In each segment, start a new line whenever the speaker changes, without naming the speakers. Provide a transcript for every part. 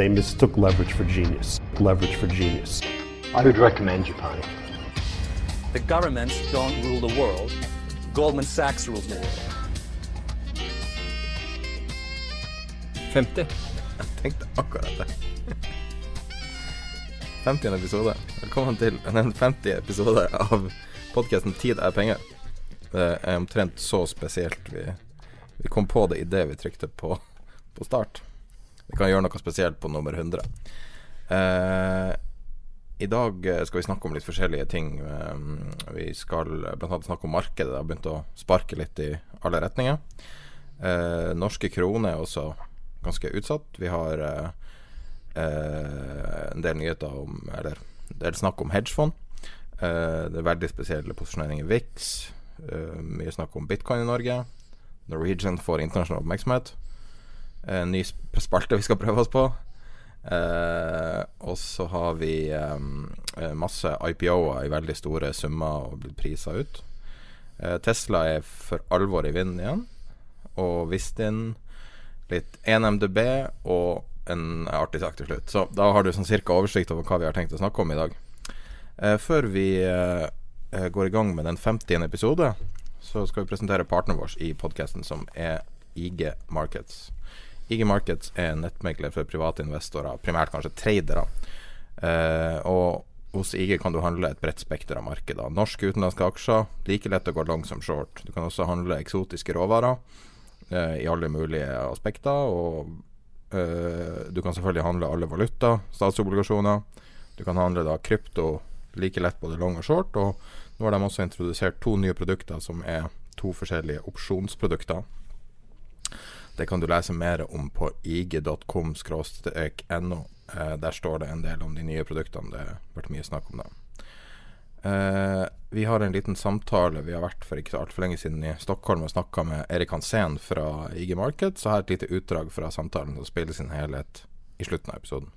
They mistook leverage for genius. Leverage for genius.
I would recommend Japan.
The governments don't rule the world. Goldman Sachs rules the world.
50. Jeg tenkte akkurat det. 50. episode. Velkommen til en 50. episode av podkasten 'Tid er penger'. Det er omtrent så spesielt. Vi, vi kom på det idet vi trykte på, på start. Vi kan gjøre noe spesielt på nummer 100. Eh, I dag skal vi snakke om litt forskjellige ting. Eh, vi skal bl.a. snakke om markedet. Det har begynt å sparke litt i alle retninger. Eh, norske kroner er også ganske utsatt. Vi har eh, eh, en del nyheter om Eller det er snakk om hedgefond. Eh, det er veldig spesielle posisjoneringer i VIX. Eh, mye snakk om bitcoin i Norge. Norwegian får internasjonal oppmerksomhet. En ny spalte vi skal prøve oss på. Eh, og så har vi eh, masse IPO-er i veldig store summer og blitt prisa ut. Eh, Tesla er for alvor i vinden igjen. Og Vistin, litt 1MDB og en artig sak til slutt. Så da har du sånn cirka oversikt over hva vi har tenkt å snakke om i dag. Eh, før vi eh, eh, går i gang med den 50. episode, så skal vi presentere partneren vår i podkasten, som er IG Markets. IG Markets er en nettmegler for private investorer, primært kanskje tradere. Eh, og hos IG kan du handle et bredt spekter av markeder. Norske utenlandske aksjer, like lett å gå lang som short. Du kan også handle eksotiske råvarer eh, i alle mulige aspekter. Og eh, du kan selvfølgelig handle alle valuta, statsobligasjoner. Du kan handle da krypto like lett både long og short. Og nå har de også introdusert to nye produkter som er to forskjellige opsjonsprodukter. Det kan du lese mer om på ig.com-no. Eh, der står det en del om de nye produktene. Det har vært mye snakk om det. Eh, vi har en liten samtale. Vi har vært for ikke så altfor lenge siden i Stockholm og snakka med Erik Hansen fra IG Market. Så her er et lite utdrag fra samtalen som spilles sin helhet i slutten av episoden.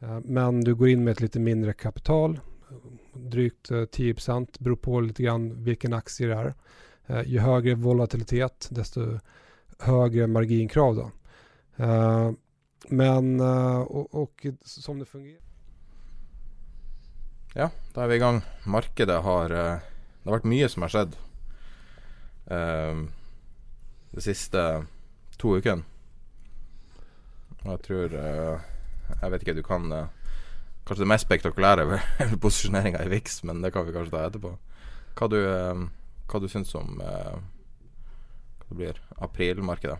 Eh, Men du går inn med et lite mindre kapital, drygt eh, 10 beror på litt grann hvilken aksje det er. Jo högre volatilitet, desto högre marginkrav då. Uh, Men, uh, och, och som det fungerar.
Ja, da er vi i gang. Markedet har uh, Det har vært mye som har skjedd de siste to ukene. Og jeg tror Jeg vet ikke, du kan Kanskje det mest spektakulære er posisjoneringa i VIX, men det kan vi kanskje ta etterpå. Hva du, hva du syns om det blir aprilmarkedet?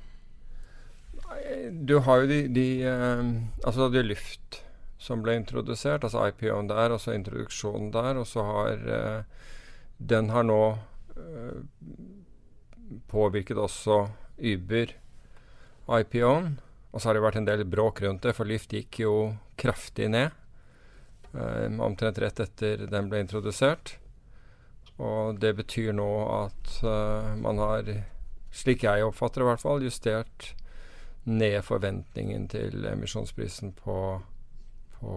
Du har jo de, de eh, Altså det er Lyft som ble introdusert, altså IPO-en der, og så introduksjonen der, og så har eh, Den har nå eh, påvirket også Uber, IPO-en. Og så har det vært en del bråk rundt det, for Lyft gikk jo kraftig ned. eh, omtrent rett etter den ble introdusert. Og det betyr nå at eh, man har, slik jeg oppfatter det i hvert fall, justert ned forventningen til emisjonsprisen på, på,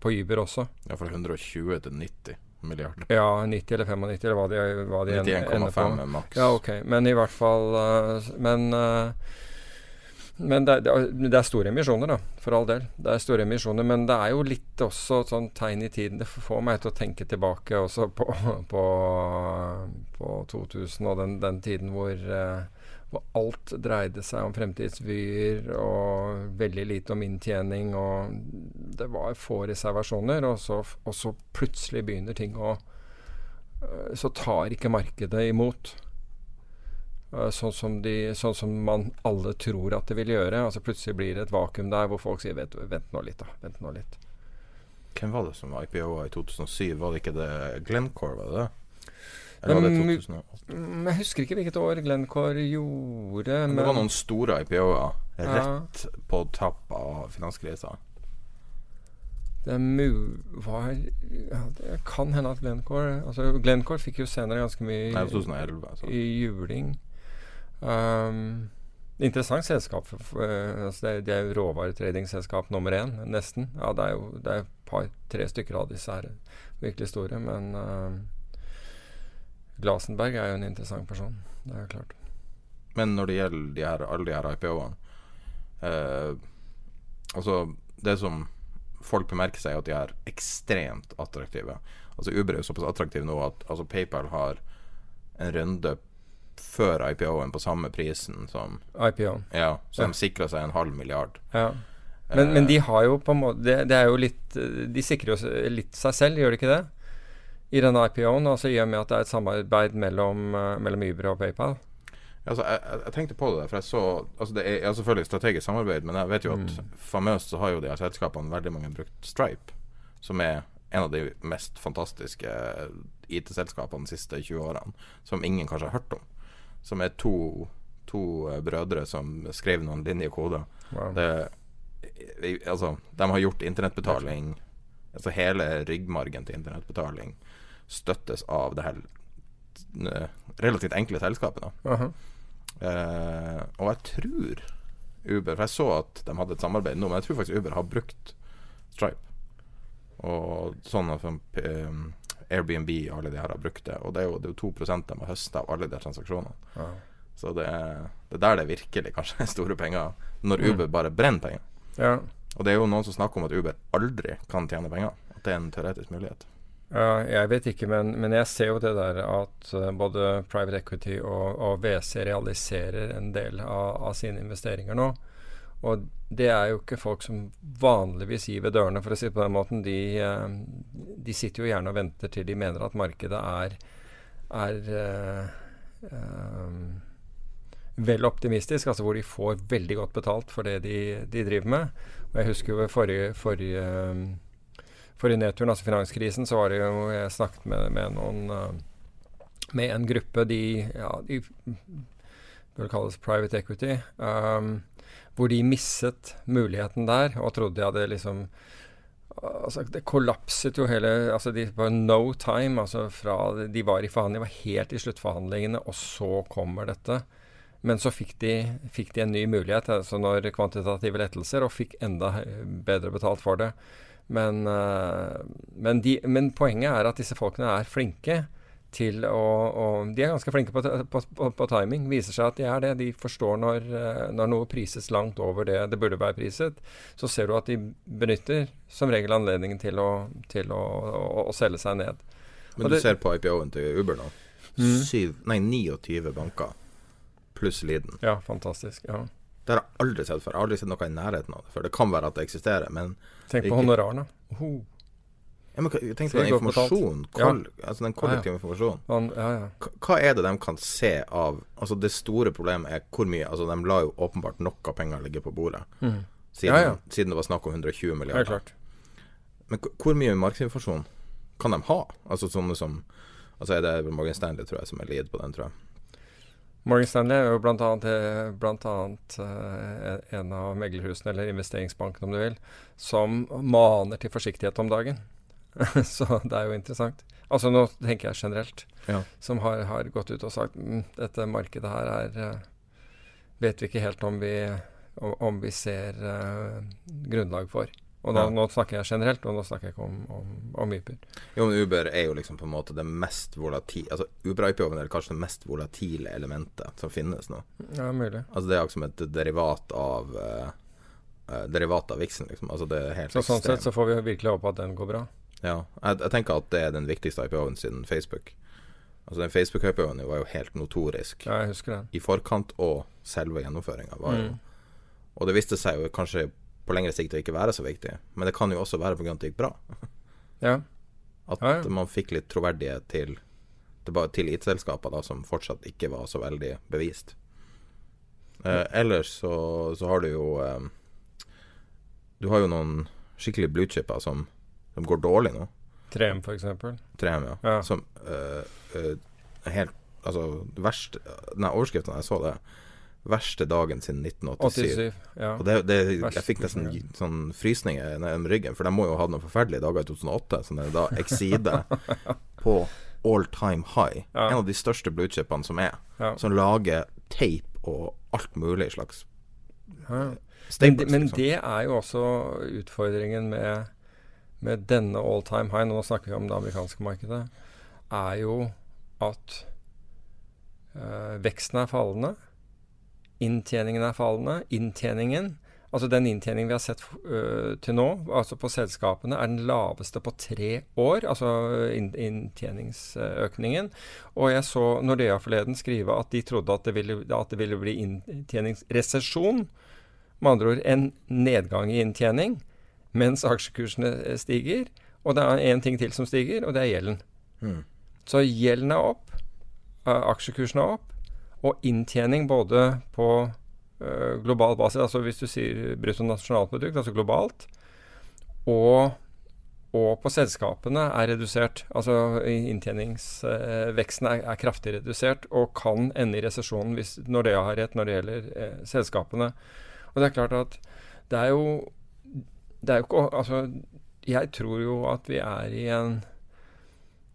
på Uber også.
Ja, fra 120 til 90 milliarder.
Ja, 90 eller 95, eller hva de, hva de en- ender på.
91,5 er maks.
Ja, ok. Men i hvert fall eh, Men eh, Men det, det er store emisjoner, da. For all del. Det er store emisjoner, men det er jo litt også sånn tegn i tiden. Det får meg til å tenke tilbake også på, på, på 2000 og den, den tiden hvor, eh, hvor alt dreide seg om fremtidsvyer og veldig lite om inntjening. Og det var få reservasjoner, og så, og så plutselig begynner ting å eh, Så tar ikke markedet imot. Eh, Sånn som, de, sånn som man alle tror at det vil gjøre. Altså Plutselig blir det et vakuum der hvor folk sier vent, vent nå litt, da. Vent nå litt.
Hvem var det som var IPO-a i 2007? Var det ikke det Glencore, var det det?
Men-
2008?
Jeg husker ikke hvilket år Glencore gjorde,
Men det var noen store IPO-er
Ja.
rett på tapp av finanskrisa.
det er. Var ja, Det kan hende at Glencore Altså Glencore fikk jo senere ganske mye
Nei, 2011. altså.
i juling. Um, interessant selskap. Eh, altså det, er- jo råvaretradingselskap nummer én, nesten. Ja, det er jo det er et par-tre stykker av disse her virkelig store, men um, Glasenberg er jo en interessant person. Det er klart.
Men når det gjelder de her, alle de her IPO-ene eh, Altså, det som folk bemerker seg, er at de er ekstremt attraktive. Altså Uber er jo såpass attraktiv nå at altså, PayPal har en runde før IPO-en på samme prisen som
IPO.
Ja, så
Ja.
de sikrer seg en halv milliard.
Ja. Men, men de har jo på en måte det, det er jo litt eh, De sikrer jo litt seg selv, gjør de ikke det? I denne IPO-en, altså i og med at det er et samarbeid mellom, eh, mellom Uber og PayPal.
Altså, jeg, jeg, tenkte på det, for jeg så altså Det er selvfølgelig strategisk samarbeid, men jeg vet jo at famøst så har jo de her selskapene veldig mange brukt Stripe, som er en av de mest fantastiske IT-selskapene de siste 20 årene, som ingen kanskje har hørt om. Som er to, to eh, brødre som skrev noen linjer kode.
Wow.
Det, altså, de har gjort internettbetaling Altså hele ryggmargen til internettbetaling støttes av det her eh, relativt enkle selskapet. da
Aha.
Eh, og jeg tror Uber For jeg så at de hadde et samarbeid nå, men jeg tror faktisk Uber har brukt Stripe. Og sånn at som, eh, Airbnb og alle de her har brukt det. Og det er jo, det er jo 2 de har høsta av alle de transaksjonene. transaksjonene.
-huh.
Så det er, det er der det virkelig kanskje er store penger. Når
Mm.
Uber bare brenner penger.
Ja.
Og det er jo noen som snakker om at Uber aldri kan tjene penger. At det er en teoretisk mulighet.
Jeg vet ikke, men, men jeg ser jo det der at eh, både private equity og, og WC realiserer en del av, av sine investeringer nå. Og det er jo ikke folk som vanligvis gir ved dørene, for å si det på den måten. De, eh, de sitter jo gjerne og venter til de mener at markedet er, er eh, vel optimistisk, altså hvor de får veldig godt betalt for det de, de driver med. Og jeg husker jo ved forrige, forrige eh, forrige nedturen, altså finanskrisen, så var det jo Jeg snakket med, med noen eh, Med en gruppe de Ja, de bør kalles private equity. um, hvor de misset muligheten der og trodde de hadde liksom Altså, det kollapset jo hele altså De var no time. altså fra De var i forhandling, var helt i sluttforhandlingene, og så kommer dette. Men så fikk de, fikk de en ny mulighet, altså når kvantitative lettelser, og fikk enda bedre betalt for det. Men, eh, men, de, men poenget er at disse folkene er flinke til å, å De er ganske flinke på, på, på, på timing. Viser seg at de er det. De forstår når, eh, når noe prises langt over det det burde være priset. Så ser du at de benytter som regel anledningen til å, til å, å, å selge seg ned.
Men du
det-
ser på IPO-en til Uber nå.
Mm.
Syv, nei, 29 banker pluss Liden.
Ja, fantastisk. ja.
Det har jeg aldri sett før. Jeg har aldri sett noe i nærheten av det før. Det kan være at det eksisterer, men
Tenk på
Ikke-
honorarene. Oh,
ja, men Tenk på den
informasjonen.
informasjonen.
Ja.
Altså den kollektive informasjonen.
ja, ja.
Hva- er det de kan se av Altså Det store problemet er hvor mye Altså De la jo åpenbart nok av penger ligge på bordet.
mm.
Siden,
Ja, ja.
siden det var snakk om 120
Helt
milliarder.
klart.
Men hvor mye markedsinformasjon kan de ha? Altså sånne som Altså er det Morgan Stanley tror jeg som er lead på den, tror jeg.
Morgan Stanley er jo blant annet eh, en av meglerhusene, eller investeringsbanken om du vil, som maner til forsiktighet om dagen. Så det er jo interessant. Altså nå tenker jeg generelt.
Ja.
Som har, har gått ut og sagt mm, dette markedet her er eh, Vet vi ikke helt om vi, om, om vi ser uh, grunnlag for. Og da,
Ja.
nå snakker jeg generelt, og nå snakker jeg ikke om, om, om Uber.
Jo, men Uber er jo liksom på en måte det mest volatile Altså Uber IPO-en er kanskje det mest volatile elementet som finnes nå.
Ja, mulig.
Altså Det er liksom som et derivat av uh, Derivat av viksen, liksom. Altså det er helt
Så sånn sett så får vi virkelig håpe at den går bra.
Ja, jeg, jeg tenker at det er den viktigste IPO-en siden Facebook. Altså Den Facebook-IPO-en var jo helt notorisk
Ja, jeg husker den.
i forkant, og selve gjennomføringa var jo
Mm.
Og det viste seg jo kanskje på lengre sikt å ikke være så viktig, men det kan jo også være pga. at det gikk bra.
Ja.
At
Ja, ja.
man fikk litt troverdighet til til IT-selskaper som fortsatt ikke var så veldig bevist. Eh, ellers så, så har du jo eh, Du har jo noen skikkelig bluechipper som, som går dårlig nå.
3M, for eksempel.
3M, ja.
Ja.
Som eh, eh, helt Altså, verst Nei, overskriften jeg så det Verste dagen siden 1987.
87. Ja.
Og det, det, jeg fikk nesten sånn frysninger ned ryggen, for de må jo ha noen forferdelige dager i 2008, som er da Exide på all time high.
Ja.
En av de største bluechipene som er.
Ja.
Som lager tape og alt mulig slags
Ja. Men,
staples,
det- men
liksom.
det er jo også utfordringen med, med denne all time high, nå snakker vi om det amerikanske markedet, er jo at eh, veksten er fallende. Inntjeningen er fallende. Inntjeningen, altså den inntjeningen vi har sett uh, til nå, altså på selskapene, er den laveste på tre år. Altså inntjeningsøkningen. Og jeg så Nordea forleden skrive at de trodde at det ville, at det ville bli inntjeningsresesjon. Med andre ord en nedgang i inntjening mens aksjekursene eh, stiger. Og det er én ting til som stiger, og det er gjelden.
Mm.
Så gjelden er opp, aksjekursen er opp, og inntjening både på uh, global basis, altså hvis du sier bruttonasjonalprodukt, altså globalt, og, og på selskapene er redusert. Altså inntjeningsveksten er, er kraftig redusert og kan ende i resesjonen hvis Nordea har rett når det gjelder eh, selskapene. Og det er klart at det er jo Det er jo ikke Altså, jeg tror jo at vi er i en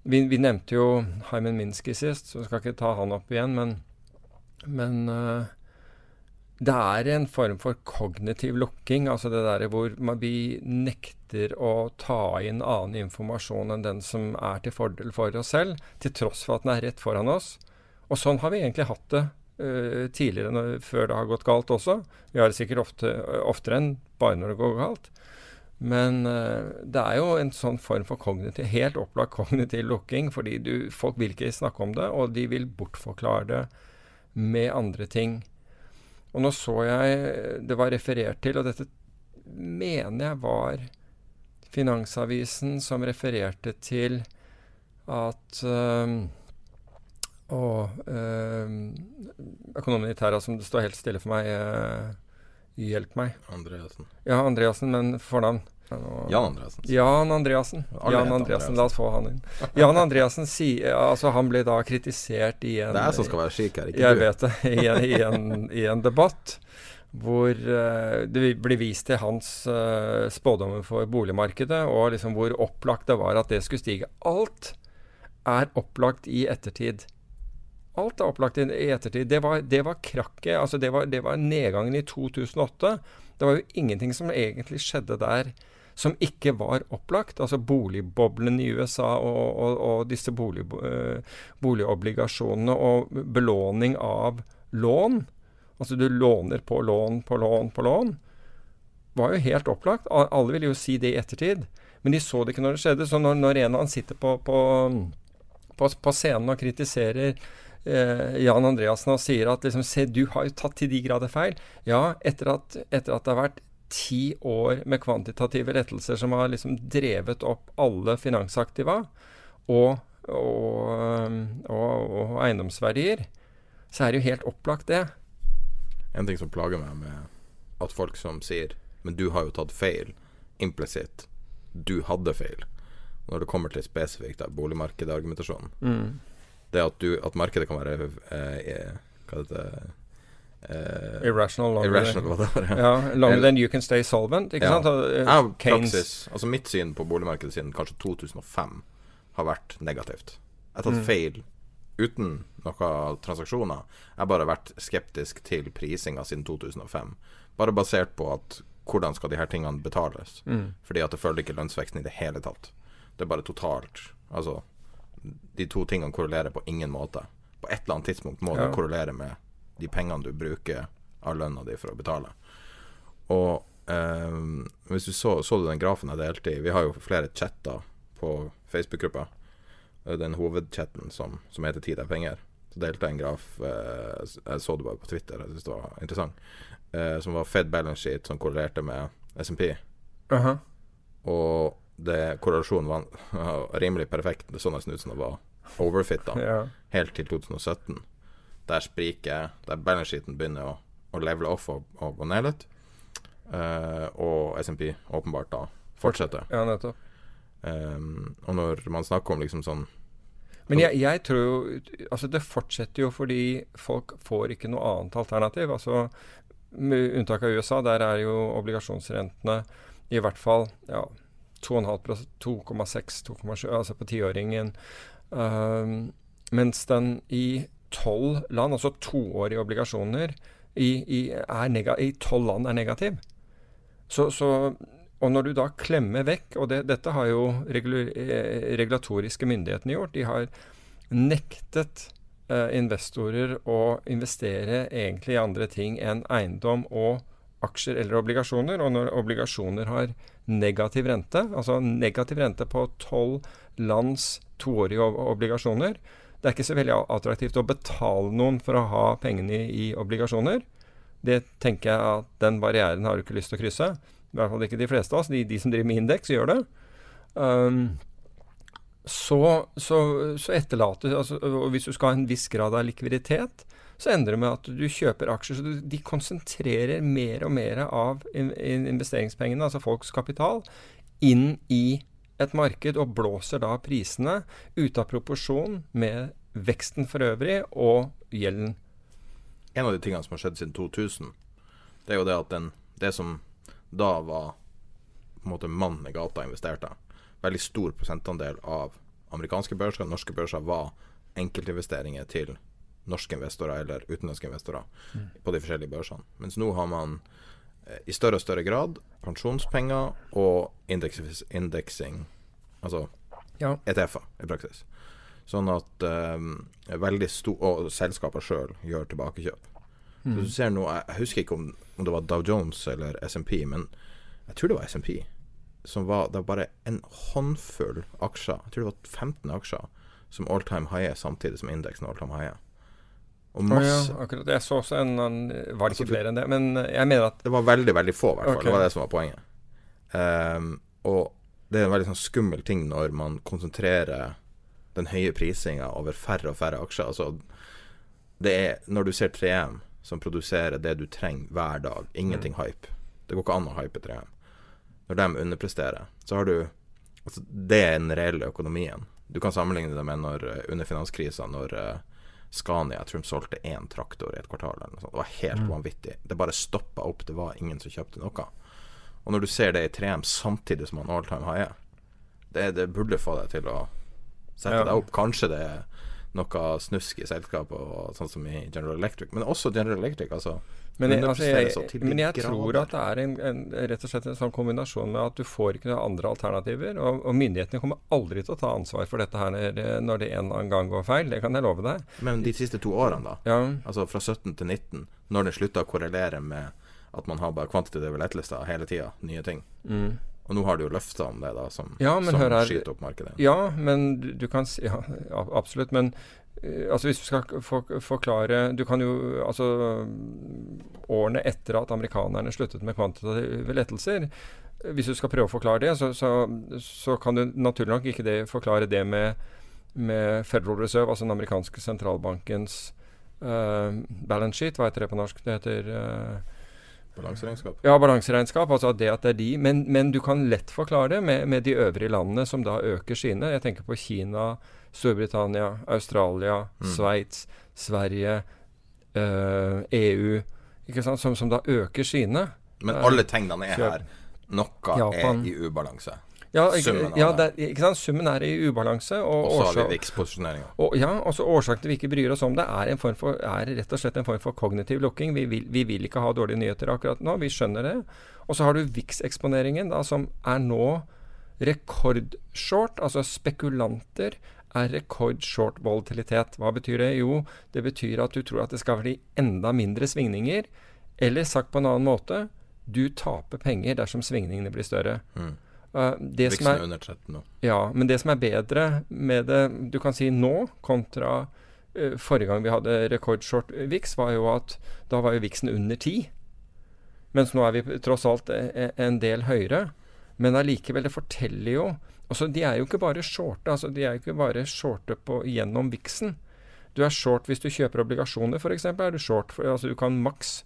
Vi, vi nevnte jo Hyman Minsky sist, så skal ikke ta han opp igjen, men, men eh, det er en form for kognitiv lukking, altså det der hvor man, vi nekter å ta inn annen informasjon enn den som er til fordel for oss selv, til tross for at den er rett foran oss. Og sånn har vi egentlig hatt det uh, tidligere, når, før det har gått galt også. Vi har det sikkert ofte, oftere enn bare når det går galt. Men uh, det er jo en sånn form for kognitiv, helt opplagt kognitiv lukking, fordi du, folk vil ikke snakke om det, og de vil bortforklare det med andre ting. Og nå så jeg det var referert til, og dette mener jeg var Finansavisen som refererte til at øh, Og øh, økonomen i Terra, som det står helt stille for meg, øh, hjelp meg.
Andreassen.
Ja, Andreassen, men fornavn.
Jan Andreassen.
Jan Andreassen. Jan Andreassen, La oss få han inn. Jan Andreassen Altså, han ble da kritisert i en
Det er jeg som skal være syk her, ikke
jeg
du.
vet det. I en, i en, i en debatt hvor uh, det blir vist til hans uh, spådommer for boligmarkedet, og liksom hvor opplagt det var at det skulle stige. Alt er opplagt i ettertid. Alt er opplagt i, i ettertid. Det var, det var krakket, altså det var, det var nedgangen i 2008. Det var jo ingenting som egentlig skjedde der som ikke var opplagt. Altså boligboblen i USA og, og, og disse bolig, eh, boligobligasjonene og belåning av lån. Altså du låner på lån på lån på lån. Var jo helt opplagt. Alle ville jo si det i ettertid. Men de så det ikke når det skjedde. Så når, når en av han sitter på, på, på, på scenen og kritiserer eh, Jan Andreassen og sier at liksom, se, du har jo tatt til de grader feil. Ja, etter at, etter at det har vært ti år med kvantitative lettelser som har liksom drevet opp alle finansaktiva og, og, og, og eiendomsverdier, så er det jo helt opplagt, det.
En ting som plager meg med at folk som sier Men du har jo tatt feil, implisitt. Du hadde feil. Når det kommer til spesifikt boligmarkedet-argumentasjonen,
Mm.
Det at, du, at markedet kan være eh, Hva heter det eh,
Irrational longer
Irrational, det var.
Ja, longer than you can stay solvent, ikke
Ja.
sant? Og, eh,
praksis Altså mitt syn på boligmarkedet siden kanskje 2005 har vært negativt. Jeg har tatt
Mm.
feil uten noen transaksjoner. Jeg har bare vært skeptisk til prisinga siden 2005. Bare basert på at hvordan skal de her tingene betales.
Mm.
Fordi at det følger ikke lønnsveksten i det hele tatt. Det er bare totalt Altså, de to tingene korrelerer på ingen måte. På et eller annet tidspunkt må
Ja.
det korrelere med de pengene du bruker av lønna di for å betale. Og eh, hvis du så, så du den grafen jeg delte i Vi har jo flere chatter på Facebook-gruppa. Den hovedchatten som, som heter 'Tid er penger'. Så delte jeg en graf eh, Jeg så det bare på Twitter, jeg syntes det var interessant. Eh, som var Fed balance sheet som korrelerte med SMP.
Aha.
Og det, korrelasjonen var rimelig perfekt. Det så nesten ut som det var overfitta.
Ja.
Helt til 2017. Der spriker Der balance sheeten begynner å, å levele off og, og gå ned litt. Uh, og SMP åpenbart da fortsetter.
ja, nettopp.
Um, og når man snakker om liksom sånn
Men jeg, jeg tror jo Altså, det fortsetter jo fordi folk får ikke noe annet alternativ. Altså, med unntak av USA, der er jo obligasjonsrentene i hvert fall ja, 2,5 2,6-2,7, altså på tiåringen. Um, mens den i tolv land, altså toårige obligasjoner, i, tolv land er negativ. Så, så, og når du da klemmer vekk, og det, dette har jo regul, eh, regulatoriske myndighetene gjort, de har nektet eh, investorer å investere egentlig i andre ting enn eiendom og aksjer eller obligasjoner. Og når obligasjoner har negativ rente, altså negativ rente på tolv lands toårige ob- obligasjoner, det er ikke så veldig attraktivt å betale noen for å ha pengene i, i obligasjoner. Det tenker jeg at den barrieren har du ikke lyst til å krysse. I hvert fall ikke de fleste av oss. De, de som driver med indeks, gjør det. Um, så, så, så etterlater altså, og Hvis du skal ha en viss grad av likviditet, så endrer det med at du kjøper aksjer. Så du, de konsentrerer mer og mer av in, in investeringspengene, altså folks kapital, inn i et marked og blåser da prisene ut av proporsjon med veksten for øvrig og gjelden.
En av de tingene som har skjedd siden 2000, det er jo det at den, det som da var på en måte mannen i gata investerte, veldig stor prosentandel av amerikanske børser, norske børser, var enkeltinvesteringer til norske investorer eller utenlandske investorer på de forskjellige børsene. Mens nå har man i større og større grad pensjonspenger og indeks, indeksing, altså
Ja.
ETF-er i praksis. Sånn at um, veldig sto Og selskaper sjøl gjør tilbakekjøp. Så du ser nå, jeg husker ikke om, om det var Dow Jones eller SMP, men jeg tror det var SMP. Som var, det var bare en håndfull aksjer, jeg tror det var 15 aksjer, som all time high samtidig som indeksen all time high. Og masse
ja, akkurat. Jeg så også en Var det
Altså,
ikke
du-
flere enn det? Men eh, jeg mener at
Det var veldig, veldig få, i hvert fall.
Okay.
Det var det som var poenget. Um, og det er en veldig sånn skummel ting når man konsentrerer den høye prisinga over færre og færre aksjer. Altså, det er når du ser 3M som produserer det du trenger hver dag, ingenting hype. Det går ikke an å hype 3M. Når de underpresterer, så har du altså, Det er den reelle økonomien. Du kan sammenligne det med når eh, under finanskrisa, når eh, Scania jeg tror de solgte én traktor i et kvartal. Eller noe sånt. Det var helt vanvittig. Det bare stoppa opp. Det var ingen som kjøpte noe. Og når du ser det i 3M samtidig som man all time high er, det, det burde få deg til å sette
Ja.
deg opp. Kanskje det er noe snusk i selskapet, og sånn som i General Electric. Men også General Electric, altså.
Men altså, jeg, men jeg tror at det er en, en, rett og slett en sånn kombinasjon med at du får ikke noen andre alternativer. Og, og myndighetene kommer aldri til å ta ansvar for dette her når, det en eller annen gang går feil. Det kan jeg love deg.
Men de siste to årene, da.
Ja,
Altså fra 17 til 19, når det slutta å korrelere med at man har bare kvantitative lettelser hele tida, nye ting. Og nå har du jo løfter om det, da, som,
Ja,
som
her.
skyter opp markedet.
ja men du, du kan si Ja, absolutt. Men eh, altså hvis du skal for, forklare Du kan jo Altså Årene etter at amerikanerne sluttet med kvantitative lettelser Hvis du skal prøve å forklare det, så, så, så kan du naturlig nok ikke det, forklare det med, med Federal Reserve, altså den amerikanske sentralbankens uh, balance sheet. Hva heter det på norsk? Det heter eh,
Balanseregnskap.
Ja, balanseregnskap. Altså det at det er de. Men, men du kan lett forklare det med, med de øvrige landene som da øker sine. Jeg tenker på Kina, Storbritannia, Australia, Sveits, Sverige, eh, EU. Ikke sant? Som, som da øker sine.
Men
Eh,
alle tegnene er her. Noe
Japan.
er i ubalanse.
Ja,
Summen
ja
det.
ikke sant? Summen er i ubalanse. Og,
Og så har vi VIX-posisjoneringa.
og, ja, også årsaken til vi ikke bryr oss om det, er, en form for, er rett og slett en form for kognitiv lukking. Vi vil, vi vil ikke ha dårlige nyheter akkurat nå, vi skjønner det. Og så har du VIX-eksponeringen, som er nå rekordshort. Altså spekulanter er rekordshort volatilitet. Hva betyr det? Jo, det betyr at du tror at det skal bli enda mindre svingninger. Eller sagt på en annen måte, du taper penger dersom svingningene blir større.
Mm.
Uh, det som er
er under 13 nå.
ja, men det som er bedre med det du kan si nå, kontra uh, forrige gang vi hadde rekordshort VIX, var jo at da var jo VIX-en under 10. Mens nå er vi tross alt eh, en del høyere. Men allikevel, det forteller jo altså De er jo ikke bare shorte, altså de er jo ikke bare shorte på, gjennom VIX-en. Du er short hvis du kjøper obligasjoner, f.eks. Er du short for, altså du kan maks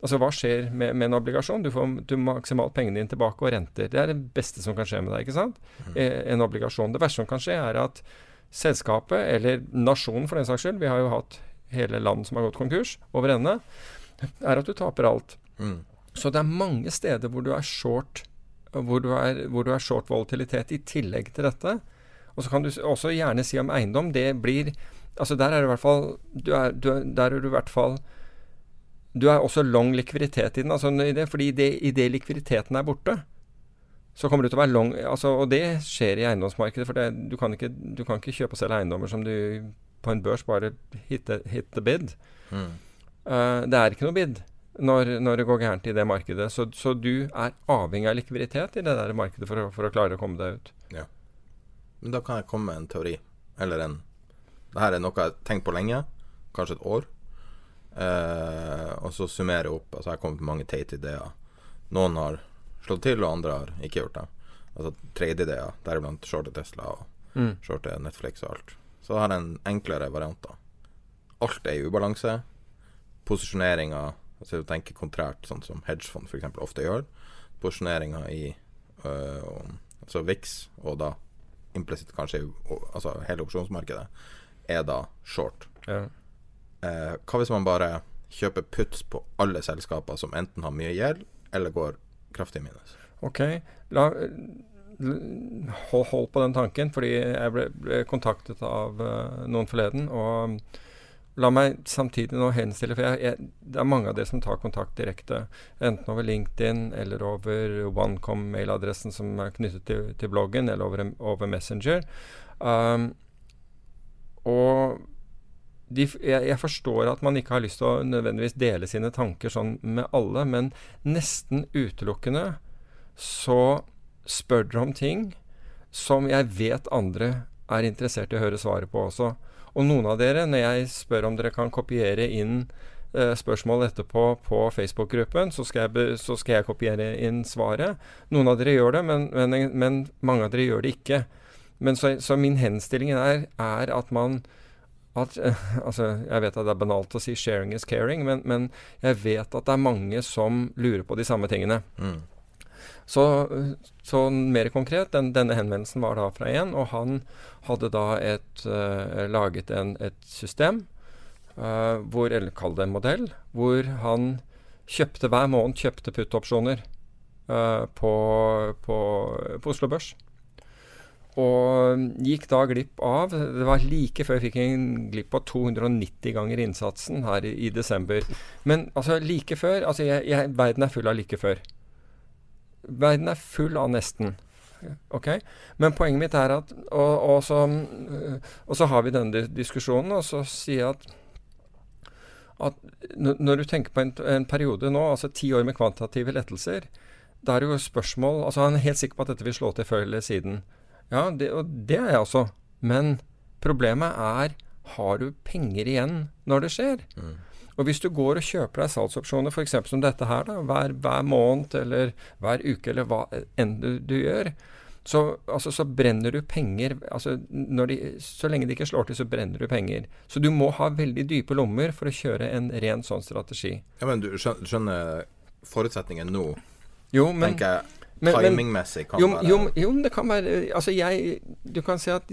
Altså Hva skjer med, med en obligasjon? Du får du maksimalt pengene dine tilbake og renter. Det er det beste som kan skje med deg. ikke sant? Eh, en obligasjon. Det verste som kan skje, er at selskapet, eller nasjonen for den saks skyld, vi har jo hatt hele land som har gått konkurs over ende, er at du taper alt.
Mm.
Så det er mange steder hvor du er short hvor du er, hvor du er short volatilitet i tillegg til dette. Og så kan du også gjerne si om eiendom. Det blir Altså der er du i hvert fall du er, du er, Der er du i hvert fall Du er også long likviditet i den. Altså i det, fordi det, i det likviditeten er borte, så kommer du til å være long altså, Og det skjer i eiendomsmarkedet. For det, du, kan ikke, du kan ikke kjøpe og selge eiendommer som du på en børs bare hit the, hit the bid.
Mm.
Uh, det er ikke noe bid når, når det går gærent i det markedet. Så, så du er avhengig av likviditet i det der markedet for å, for å klare å komme deg ut. Ja.
Men da kan jeg komme med en teori. Eller en Det her er noe jeg har tenkt på lenge. Kanskje et år. Eh, og så summere opp. Altså Jeg har kommet med mange teite ideer. Noen har slått til, og andre har ikke gjort det. Altså tredje ideer, deriblant shorte Tesla og
Mm.
shorte Netflix og alt. Så har jeg en enklere variant. da Alt er i ubalanse. Posisjoneringa Altså du tenker kontrært, sånn som hedgefond f.eks. ofte gjør. Posisjoneringa i øh, altså VIX, og da implisitt kanskje altså hele opsjonsmarkedet, er da short.
Ja.
Eh, hva hvis man bare kjøper puts på alle selskaper som enten har mye gjeld, eller går kraftig minus?
Ok, la, hold, på den tanken, fordi jeg ble, ble kontaktet av uh, noen forleden. Og la meg samtidig nå henstille, for jeg, jeg, det er mange av dere som tar kontakt direkte. Enten over LinkedIn eller over OneCom-mailadressen som er knyttet til, til bloggen, eller over, over Messenger. Um, og de, jeg, jeg forstår at man ikke har lyst til å nødvendigvis dele sine tanker sånn med alle, men nesten utelukkende så spør dere om ting som jeg vet andre er interessert i å høre svaret på også. Og noen av dere, når jeg spør om dere kan kopiere inn eh, spørsmål etterpå på Facebook-gruppen, så, så skal jeg kopiere inn svaret. Noen av dere gjør det, men, men, men mange av dere gjør det ikke. Men så, så min henstilling er, er at man at, eh, altså, Jeg vet at det er banalt å si 'sharing is caring', men, men jeg vet at det er mange som lurer på de samme tingene.
Mm.
Så, så mer konkret, den, denne henvendelsen var da fra en, og han hadde da et, uh, laget en, et system, uh, hvor, eller kall det en modell, hvor han kjøpte hver måned kjøpte put-opsjoner uh, på, på, på Oslo Børs. Og gikk da glipp av Det var like før jeg fikk en glipp av 290 ganger innsatsen her i, i desember. Men altså like før altså jeg, jeg, Verden er full av like før. Verden er full av nesten. Ok? Men poenget mitt er at Og, og, så, og så har vi denne diskusjonen, og så sier jeg at at når du tenker på en, en periode nå, altså ti år med kvantitative lettelser, da er det jo spørsmål altså Han er helt sikker på at dette vil slå til før eller siden. Ja, det, og det er jeg også. Men problemet er har du penger igjen når det skjer? Og hvis du går og kjøper deg salgsopsjoner f.eks. som dette her, da, hver, hver måned eller hver uke eller hva enn du, du gjør, så, altså, så brenner du penger altså, når de, Så lenge det ikke slår til, så brenner du penger. Så du må ha veldig dype lommer for å kjøre en ren sånn strategi.
Ja, men du skjønner forutsetningen nå,
Jo, men
tenker jeg. Timingmessig kan
jo,
være
jo, jo, det kan være Altså, jeg Du kan si at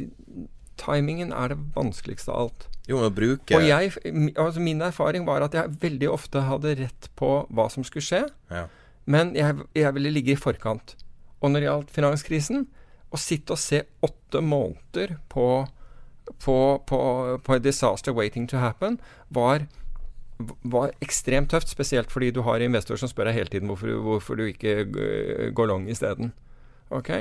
timingen er det vanskeligste av alt.
Jo, å bruke
Og jeg, altså min erfaring var at jeg veldig ofte hadde rett på hva som skulle skje,
ja.
men jeg, jeg ville ligge i forkant. Og når det gjaldt finanskrisen, å sitte og se åtte måneder på, på, på, på a disaster waiting to happen var, var ekstremt tøft. Spesielt fordi du har investorer som spør deg hele tiden hvorfor, hvorfor du ikke g- går long isteden. Ok?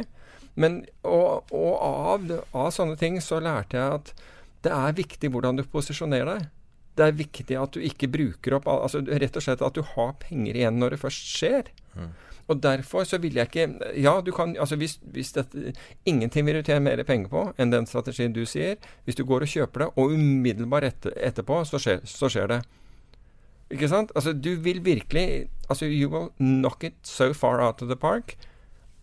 Men, og og av, av sånne ting så lærte jeg at det er viktig hvordan du posisjonerer deg. Det er viktig at du ikke bruker opp altså Rett og slett at du har penger igjen når det først skjer. Og derfor så vil jeg ikke Ja, du kan altså hvis, hvis dette, Ingenting vil du tjene mer penger på enn den strategien du sier. Hvis du går og kjøper det, og umiddelbart etter, etterpå, så skjer, så skjer det. Ikke sant? Altså, du vil virkelig Altså, you will knock it so far out of the park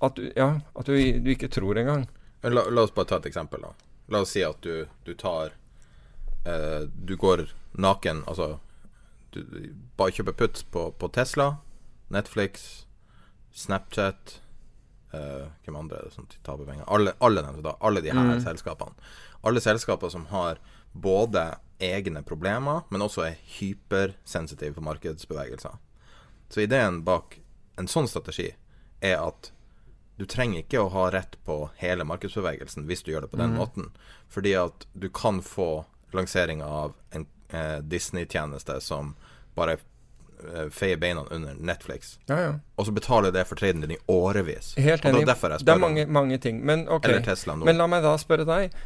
at du, ja, at du, du ikke tror engang.
La, la oss bare ta et eksempel, da. La oss si at du, du tar eh, Du går naken, altså Du bare kjøper puts på, på Tesla, Netflix, Snapchat eh, Hvem andre er det som tar på penger? Alle, alle, alle de her selskapene. Alle selskaper som har både egne problemer, men også er hypersensitive på markedsbevegelser. Så ideen bak en sånn strategi er at du trenger ikke å ha rett på hele markedsbevegelsen hvis du gjør det på den måten. Fordi at du kan få lanseringa av en eh, Disney-tjeneste som bare eh, feier beina under Netflix.
Ja, ja.
Og så betaler det for traden din i årevis.
Helt
og det er
Det er mange, mange ting. Men okay.
Eller Tesla nå.
Men la meg da spørre deg.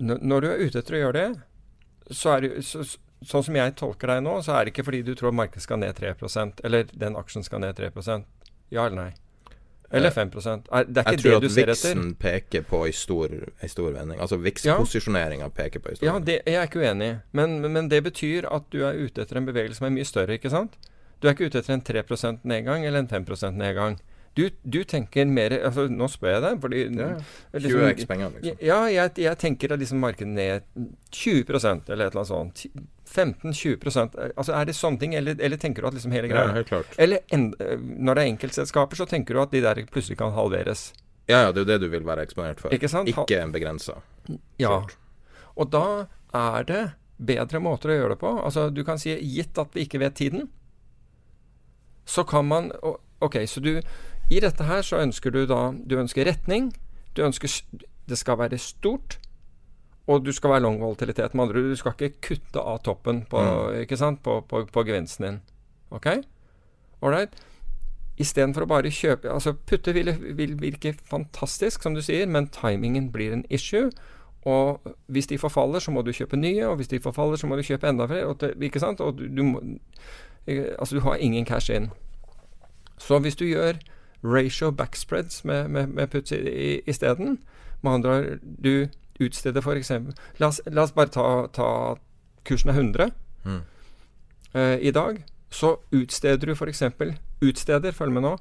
Når du er ute etter å gjøre det, så er det så, Sånn som jeg tolker deg nå, så er det ikke fordi du tror markedet skal ned 3% eller den aksjen skal ned 3% Ja eller nei? Eller 5 er, Det er
Jeg
ikke
tror
det
at
du ser etter.
Vixen peker på ei stor, stor vending. Altså
Ja.
Vix-posisjoneringa peker på ei stor
Ja,
vending.
Ja, jeg er ikke uenig. Men, men det betyr at du er ute etter en bevegelse som er mye større, ikke sant? Du er ikke ute etter en 3% nedgang eller en 5% nedgang. Du, du tenker mer altså, Nå spør jeg deg, fordi
Ja,
liksom-
20x penger, liksom.
Ja, jeg, jeg tenker at liksom markedet ned 20 eller et eller annet sånt. 15-20% Altså Er det sånne ting, eller, eller tenker du at liksom hele
Ja,
greia
helt klart.
Eller en, når det er enkeltselskaper, så tenker du at de der plutselig kan halveres.
Ja, ja, det er jo det du vil være eksponert for.
Ikke sant?
Ikke en begrensa.
Ja. Og da er det bedre måter å gjøre det på. Altså, du kan si gitt at vi ikke vet tiden, så kan man Ok, så du I dette her så ønsker du da Du ønsker retning. Du ønsker Det skal være stort. Og du skal være long volatilitet. Med andre ord, du skal ikke kutte av toppen på, ikke sant? på, på, på gevinsten din. Ok? Ålreit? Istedenfor å bare kjøpe Altså, putte vil, vil virke fantastisk, som du sier, men timingen blir en issue. Og hvis de forfaller, så må du kjøpe nye, og hvis de forfaller, så må du kjøpe enda flere. Og ikke sant? Og du, du må Altså, du har ingen cash in. Så hvis du gjør ratio backspreads med, med, med puts isteden, med andre ord du utsteder f.eks. La, oss- la oss bare ta, ta kursen er 100 eh, i dag. Så utsteder du f.eks. Utsteder, følg med nå,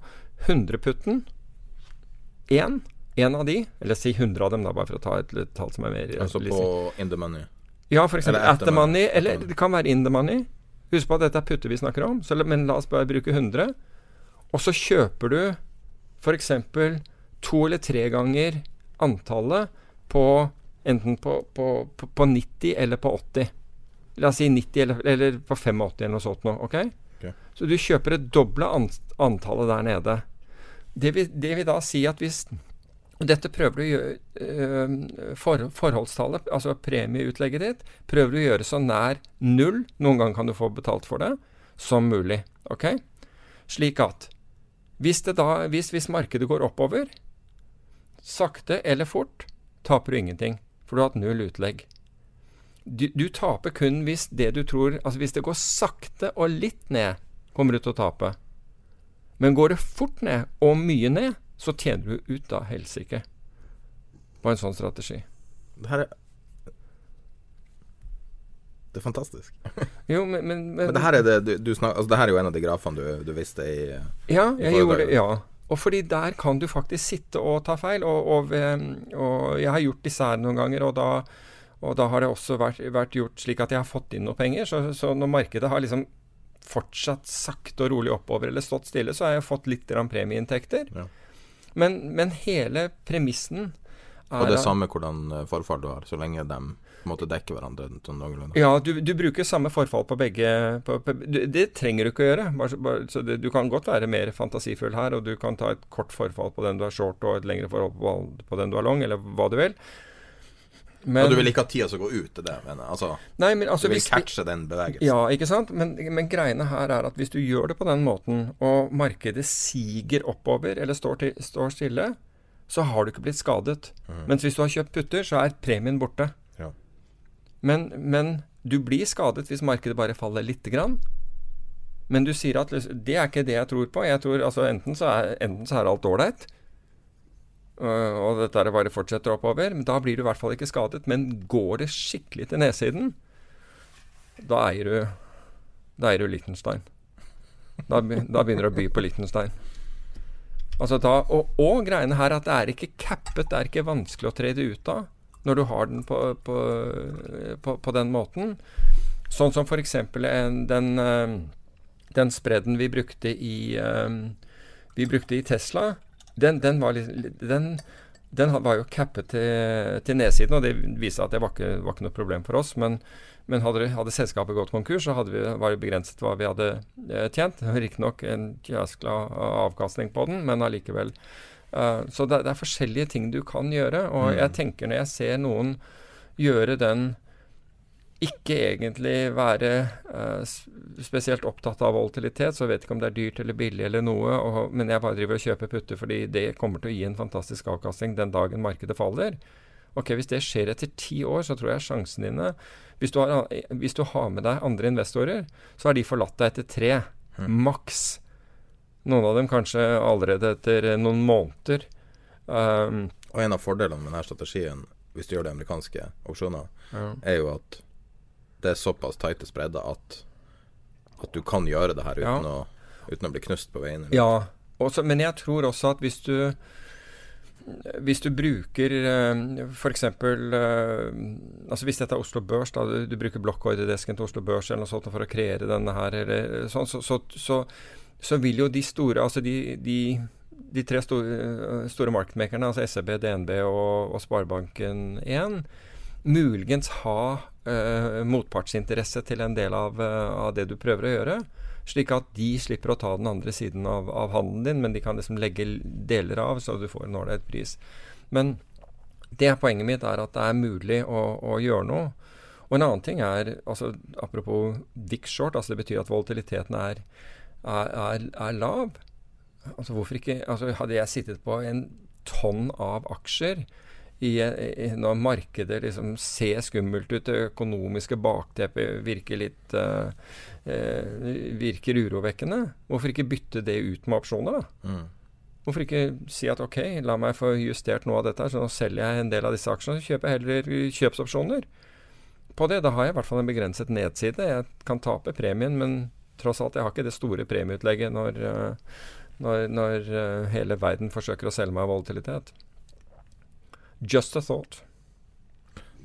100-putten. Én. En av de, eller si 100 av dem, da, bare for å ta et tall som er mer
Altså på in the money.
ja, f.eks. At the money. eller det kan være in the money. Husk på at dette er putter vi snakker om, så, men la oss bare bruke 100. Og så kjøper du f.eks. to eller tre ganger antallet på enten på, på, på, på 90 eller på 80. La oss si 90 eller, eller på 85 eller noe sånt noe. Okay?
okay?
Så du kjøper det doble antallet der nede. Det vil, det vil da si at hvis og dette prøver du å gjøre øh, for, Forholdstallet, altså premieutlegget ditt, prøver du å gjøre så nær null, noen ganger kan du få betalt for det, som mulig. Ok? Slik at hvis, da, hvis, hvis markedet går oppover, sakte eller fort, taper du ingenting. For du har hatt null utlegg. Du, du taper kun hvis det du tror Altså hvis det går sakte og litt ned, kommer du til å tape. Men går det fort ned, og mye ned, så tjener du ut av helsike på en sånn strategi.
Det her er Det er fantastisk.
Jo, men, men, men,
Men det her er, det, du, du snak, altså, det her er jo en av de grafene du, du viste i
Ja,
i
jeg gjorde det. Ja. Og fordi der kan du faktisk sitte og ta feil. Og, og, og jeg har gjort disse her noen ganger, og da, og da har det også vært, vært gjort slik at jeg har fått inn noe penger. Så, så når markedet har liksom fortsatt sakte og rolig oppover eller stått stille, så har jeg fått litt premieinntekter.
Ja.
Men, men hele premissen
Og det er samme hvordan eh, forfall du har, så lenge de måtte dekke hverandre sånn noenlunde.
Ja, du, du, bruker samme forfall på begge på, på, du, Det trenger du ikke å gjøre. Bare, bare, så det, du kan godt være mer fantasifull her, og du kan ta et kort forfall på den du har short, og et lengre forhold på, den du har long, eller hva du vil.
Men, og du vil ikke ha tida som går ut til det? Men, altså,
nei, men altså,
du vil catche den bevegelsen?
Ja, ikke sant. Men, men, greiene her er at hvis du gjør det på den måten, og markedet siger oppover eller står, til, står stille, så har du ikke blitt skadet. Mm. Mens hvis du har kjøpt putter, så er premien borte. Men, men, du blir skadet hvis markedet bare faller lite grann. Men du sier at det er ikke det jeg tror på. Jeg tror altså Enten så er, enten så er alt ålreit, Uh, og dette bare fortsetter oppover. Men da blir du i hvert fall ikke skadet. Men går det skikkelig til nedsiden, da eier du Da eier du Liechtenstein. Da, da begynner du å by på Liechtenstein. Altså da, og, og, greiene her at det er ikke cappet, det er ikke vanskelig å tre det ut av når du har den på, på, på, på den måten. Sånn som f.eks. den, uh, den spredden vi brukte i, um, vi brukte i Tesla den, den, var, den, den, var, jo cappet til, til, nedsiden, og det viste at det var ikke, var ikke noe problem for oss. Men, men hadde, hadde, selskapet gått konkurs, så vi, var det begrenset hva vi hadde eh, tjent. Riktignok en jæskla avkastning på den, men allikevel. Uh, så det, det, er forskjellige ting du kan gjøre. Og mm. jeg tenker når jeg ser noen gjøre den ikke egentlig være uh, spesielt opptatt av volatilitet, så jeg vet ikke om det er dyrt eller billig eller noe, og, men jeg bare driver og kjøper putter fordi det kommer til å gi en fantastisk avkastning den dagen markedet faller. Ok, Hvis det skjer etter ti år, så tror jeg sjansen dine hvis du, har, hvis du har med deg andre investorer, så har de forlatt deg etter tre. Mm. Maks. Noen av dem kanskje allerede etter noen måneder. Um,
og en av fordelene med denne strategien, hvis du gjør det amerikanske opsjoner, ja. er jo at det er såpass tighte spredder at, at du kan gjøre det her uten, ja. å, uten å, bli knust på veien.
Ja, også, men jeg tror også at hvis du hvis du bruker uh, f.eks. Uh, altså Hvis dette er Oslo Børs, da, du, du bruker blokkordredesken til Oslo Børs eller noe sånt for å kreere denne her, eller sånn, så, så, så, så, vil jo de store Altså de, de, de tre store, store markedmakerne, altså SEB, DNB og, og Sparebanken1, muligens ha uh, motpartsinteresse til en del av, uh, av, det du prøver å gjøre. Slik at de slipper å ta den andre siden av, av handelen din, men de kan liksom legge deler av, så du får en ålreit pris. Men det er poenget mitt er at det er mulig å, å gjøre noe. Og en annen ting er, altså, apropos Dick Short, altså det betyr at volatiliteten er, er, er, er lav. Altså hvorfor ikke altså Hadde jeg sittet på en tonn av aksjer i, i, når markedet liksom ser skummelt ut, det økonomiske bakteppet virker litt uh, uh, virker urovekkende, hvorfor ikke bytte det ut med opsjoner, da? Mm. Hvorfor ikke si at ok, la meg få justert noe av dette, så nå selger jeg en del av disse aksjene, så kjøper jeg heller kjøpsopsjoner på det. Da har jeg i hvert fall en begrenset nedside. Jeg kan tape premien, men tross alt, jeg har ikke det store premieutlegget når, uh, når, når hele verden forsøker å selge meg volatilitet. Just a thought.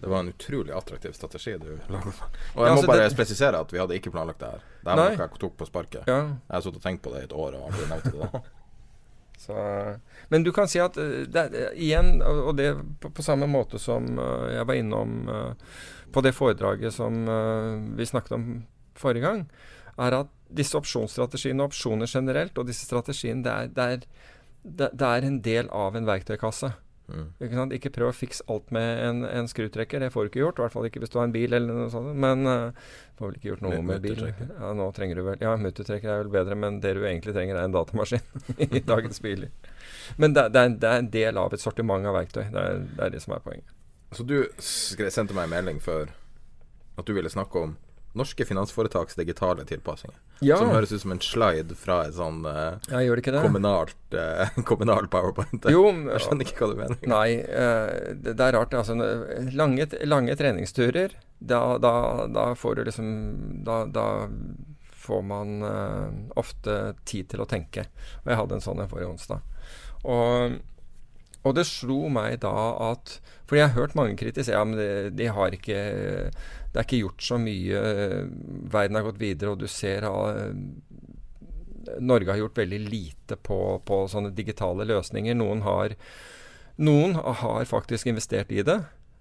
Det var en utrolig attraktiv strategi du lagde. Og jeg ja, må bare det... presisere at vi hadde ikke planlagt det her. Det her var noe jeg tok på sparket. Ja. Jeg har sittet og tenkt på det i et år og aldri nevnt det.
Så, men du kan si at eh, det, igjen, og det på, på, samme måte som jeg var innom på det foredraget som vi snakket om forrige gang, er at disse opsjonsstrategiene og opsjoner generelt, og disse strategiene, det er, det er, det er en del av en verktøykasse. Mm. Ikke, ikke, prøv å fikse alt med en, en, skrutrekker. Det får du ikke gjort. I hvert fall ikke hvis du har en bil eller noe sånt. Men uh, får vel ikke gjort noe med bil. Ja, nå trenger du vel Ja, muttertrekker er vel bedre, men det du egentlig trenger, er en datamaskin i dagens biler. Men det, det, er, det, er, en del av et sortiment av verktøy. Det er det, er det som er poenget.
Så du sendte meg en melding før at du ville snakke om norske finansforetaks digitale tilpassinger. Ja. Som høres ut som en slide fra et sånn uh,
ja,
kommunalt, uh, kommunalt powerpoint.
Jo,
jeg skjønner ikke hva du mener.
Nei, uh, det, det, er rart. Altså, lange, lange treningsturer, da, da, da, får du liksom Da, da får man ofte tid til å tenke. Og jeg hadde en sånn en forrige onsdag. Og og det slo meg da at For jeg har hørt mange kritisere ja, men det, de har ikke Det er ikke gjort så mye. Verden har gått videre, og du ser at Norge har gjort veldig lite på, på, sånne digitale løsninger. Noen har Noen har faktisk investert i det.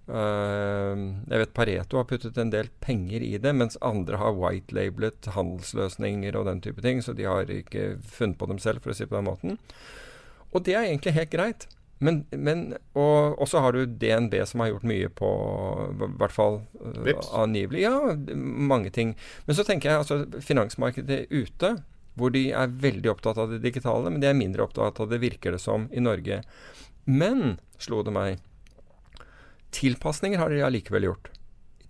Uh, jeg vet Pareto har puttet en del penger i det, mens andre har white-labelet handelsløsninger og den type ting. Så de har ikke funnet på dem selv, for å si på den måten. Og det er egentlig helt greit. Men, men og, så har du DNB som har gjort mye på I hvert fall uh, angivelig. Ja, mange ting. Men så tenker jeg altså finansmarkedet ute, hvor de er veldig opptatt av det digitale, men de er mindre opptatt av det, virker det som, i Norge. Men, slo det meg, tilpasninger har de allikevel gjort.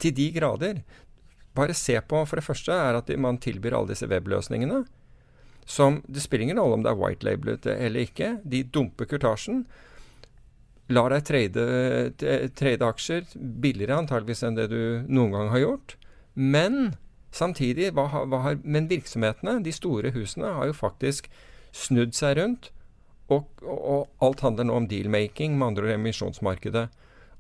Til de grader. Bare se på, for det første, er at man tilbyr alle disse webløsningene. Som Det spiller ingen rolle om det er white labelet eller ikke. De dumper kurtasjen lar deg trade, trade aksjer billigere antageligvis enn det du noen gang har gjort. Men samtidig, hva, hva har, men virksomhetene, de store husene, har jo faktisk snudd seg rundt. Og, og, og alt handler nå om deal-making, med andre ord emisjonsmarkedet.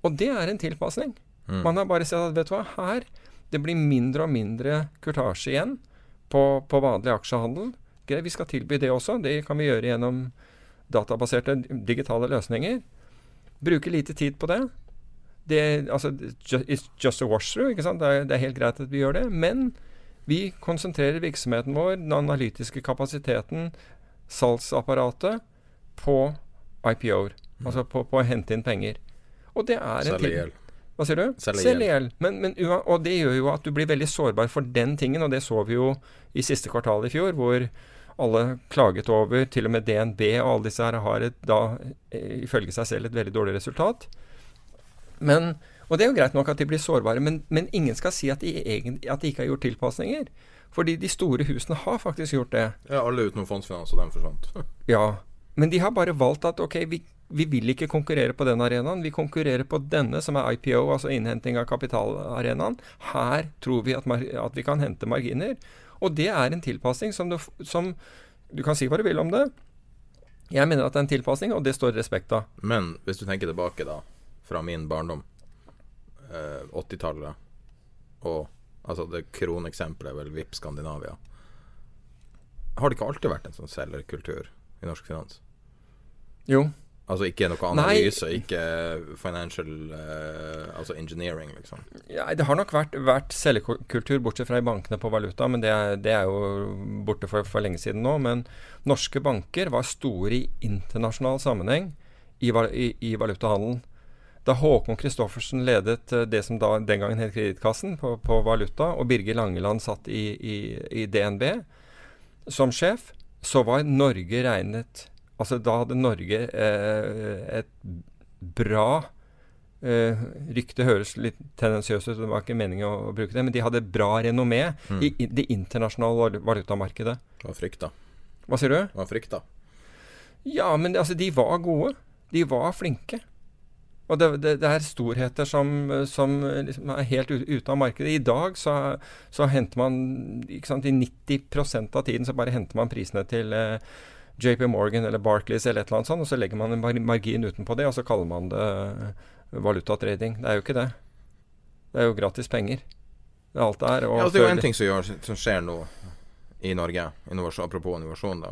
Og det er en tilpasning. Mm. Man har bare sett at vet du hva, her det blir mindre og mindre kurtasje igjen på, på vanlig aksjehandel. Vi skal tilby det også. Det kan vi gjøre gjennom databaserte digitale løsninger. Bruke lite tid på det. det altså, it's just a wash-through. ikke sant? Det er, det er, helt greit at vi gjør det. Men vi konsentrerer virksomheten vår, den analytiske kapasiteten, salgsapparatet, på IPO-er. Mm. Altså på, på, å hente inn penger. Og det er en tid. Hva sier du? Selge i hjel. Men, men, og det gjør jo at du blir veldig sårbar for den tingen, og det så vi jo i siste kvartal i fjor, hvor alle klaget over. Til og med DNB og alle disse her har et, da, eh, ifølge seg selv et veldig dårlig resultat. Men, og det er jo greit nok at de blir sårbare, men, men ingen skal si at de, egen, at de, ikke har gjort tilpasninger. Fordi de store husene har faktisk gjort det.
Ja, alle utenom fondsfinans, og den forsvant.
ja. Men de har bare valgt at ok, vi, vi, vil ikke konkurrere på den arenaen. Vi konkurrerer på denne, som er IPO, altså innhenting av kapitalarenaen. Her tror vi at, at vi kan hente marginer. Og det er en tilpasning som du, som du kan si hva du vil om det. Jeg mener at det er en tilpasning, og det står respekt av.
Men hvis du tenker tilbake da, fra min barndom, eh, 80-tallet, og altså det kroneksempelet er vel VIP Skandinavia, har det ikke alltid vært en sånn selgerkultur i norsk finans?
Jo,
Altså ikke noe analyse, Nei. ikke financial uh, Altså engineering, liksom?
Ja, det har nok vært, vært selgekultur, bortsett fra i bankene på valuta, men det er, det er jo borte for, for, lenge siden nå. Men norske banker var store i internasjonal sammenheng i, i, i valutahandelen. Da Håkon Christoffersen ledet uh, det som da, den gangen het Kredittkassen, på, på, valuta, og Birger Langeland satt i, i DNB som sjef, så var Norge regnet Altså, da hadde Norge eh, et bra eh, Ryktet høres litt tendensiøst ut, det var ikke meningen å, å, bruke det, men de hadde bra renommé mm. i, i, det internasjonale valutamarkedet.
Hva frykta?
Hva sier du?
Hva frykta?
Ja, men altså, de var gode. De var flinke. Og det, det, det er storheter som, som liksom er helt ute av markedet. I dag så, så henter man ikke sant, I 90% av tiden så bare henter man prisene til eh, JP Morgan eller Barclays eller et eller annet sånt, og så legger man en margin utenpå det, og så kaller man det eh, valutatrading. Det er jo ikke det. Det er jo gratis penger. Det er alt det er.
ja, altså, det er jo en ting som, gjør, som, skjer nå i Norge, innovasjon, apropos innovasjon, da,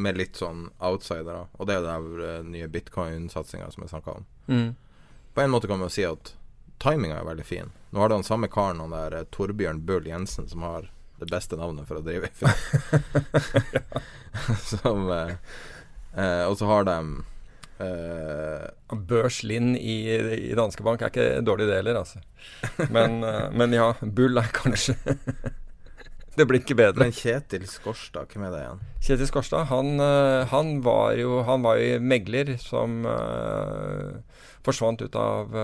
med litt sånn outsidere, og det er den uh, nye bitcoin-satsinga som jeg snakka om.
Mm.
På en måte kan man jo si at timinga er veldig fin. Nå har du den samme karen, han der uh, Torbjørn Bull Jensen, som har det beste navnet for å drive Som eh, eh, Og så har de
eh, Børs Lind i, i Danske Bank er ikke dårlig det heller, altså. Men, eh, men, ja, Bull er kanskje Det blir ikke bedre.
Men Kjetil Skorstad, hvem er det igjen?
Kjetil Skorstad, han, eh, han var jo Han var jo megler som forsvant ut av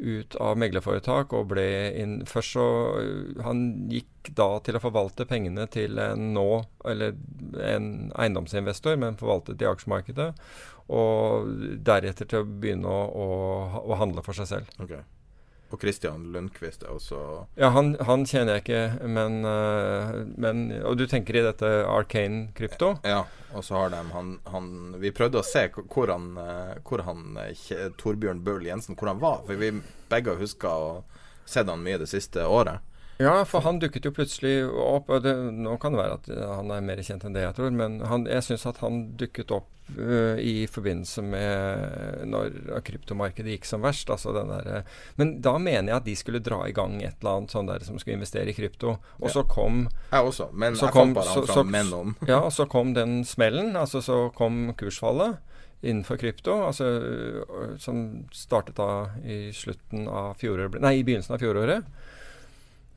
ut av meglerforetak og ble inn Først så øh, Han gikk da til å forvalte pengene til en nå Eller en eiendomsinvestor, men forvaltet i aksjemarkedet. Og deretter til å begynne å, å, å handle for seg selv.
Okay. Og Christian Lundqvist er også
Ja, han, han kjenner jeg ikke, men, uh, men, Og du tenker i dette Arcane krypto?
Ja, og så har de han, han, Vi prøvde å se hvor han, uh, hvor han uh, Torbjørn Bøhl Jensen hvor han var. For vi begge husker å ha sett han mye det siste året.
Ja, for han dukket jo plutselig opp. og det, Nå kan det være at eh, han er mer kjent enn det jeg tror, men han, jeg syns at han dukket opp uh, i forbindelse med når kryptomarkedet gikk som verst. Altså den der, uh, men da mener jeg at de skulle dra i gang et eller annet sånn der som skulle investere i krypto. Og
Ja.
så kom
Jeg også, men
så
jeg
kom-
fant bare han fra om.
Ja, og så kom den smellen. Altså så kom kursfallet innenfor krypto, altså, som startet da i av Nei, i begynnelsen av fjoråret.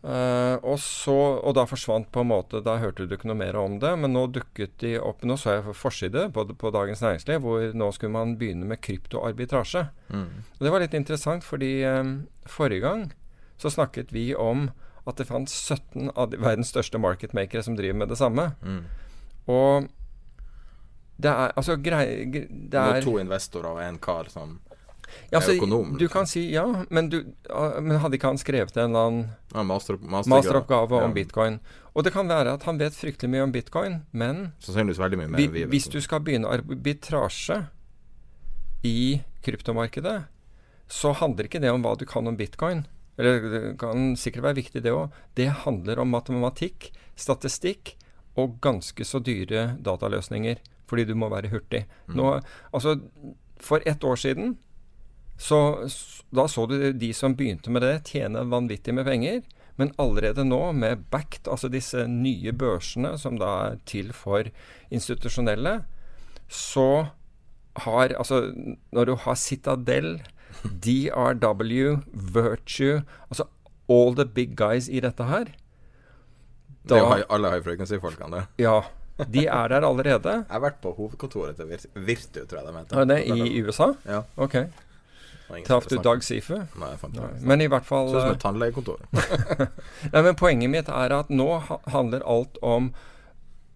Eh, og, så, og da forsvant på en måte Da hørte du ikke noe mer om det. Men nå dukket de opp Nå så jeg på forside på, på Dagens Næringsliv hvor nå skulle man begynne med kryptoarbitrasje.
Mm.
Og det var litt interessant, fordi um, forrige gang så snakket vi om at det fantes 17 av de, verdens største marketmakere som driver med det samme.
Mm.
Og det er altså grei, gre- det
Det
er
to investorer og en kar som
ja, altså,
økonom.
Du kan si ja, men, du, men hadde ikke han skrevet en eller annen
ja, master, master,
masteroppgave
Ja.
om bitcoin? Og det kan være at han vet fryktelig mye om bitcoin, men
mye
vi,
vi
hvis du skal begynne arbitrasje i kryptomarkedet, så handler ikke det om hva du kan om bitcoin. Eller det kan sikkert være viktig, det òg. Det handler om matematikk, statistikk og ganske så dyre dataløsninger. Fordi du må være hurtig.
Mm.
Nå, altså, for ett år siden så Da så du de som begynte med det, tjene vanvittig med penger. Men allerede nå, med Backed, altså disse nye børsene som da er til for institusjonelle, så har Altså, når du har Citadel, DRW, Virtue Altså all the big guys i dette her
Det er jo high- alle high frequency-folkene, det.
Ja. De er der allerede.
Jeg har vært på hovedkontoret til Vir- Virtu, tror jeg de heter.
Er det i USA?
Ja.
Ok. Traff du. Dag Sifu?
Nei, jeg fant
Nei.
ikke.
Men i hvert fall
Sånn som
eh,
et tannlegekontor.
Nei, men Poenget mitt er at nå ha handler alt om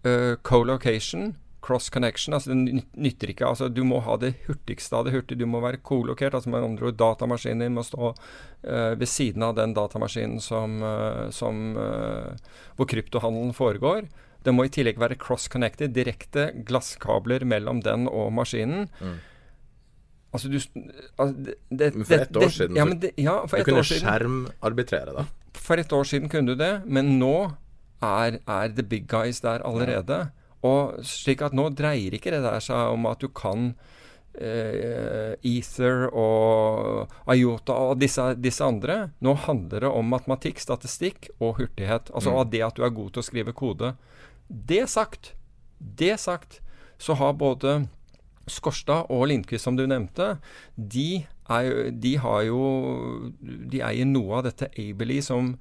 uh, co-location, cross connection. altså Det nytter ikke altså Du må ha det hurtigste av det hurtige. Du må være co-lokert. altså Med andre ord, datamaskinen din må stå uh, ved siden av den datamaskinen som, uh, som hvor kryptohandelen foregår. Det må i tillegg være cross-connected, direkte glasskabler mellom den og maskinen.
Mm.
Altså, du altså, det, det,
Men for ett år siden
ja, men det, ja, for
Du kunne skjermarbitrere, da.
for et år siden kunne du det, men nå er, er the big guys der allerede. Og slik at nå dreier ikke det der seg om at du kan eh, Ether og IOTA og disse, disse andre. Nå handler det om matematikk, statistikk og hurtighet. Altså
Mm.
av det at du er god til å skrive kode. Det sagt, det sagt, så har både Skorstad og Lindqvist, som du nevnte, de, er, de har jo De eier noe av dette Abley som,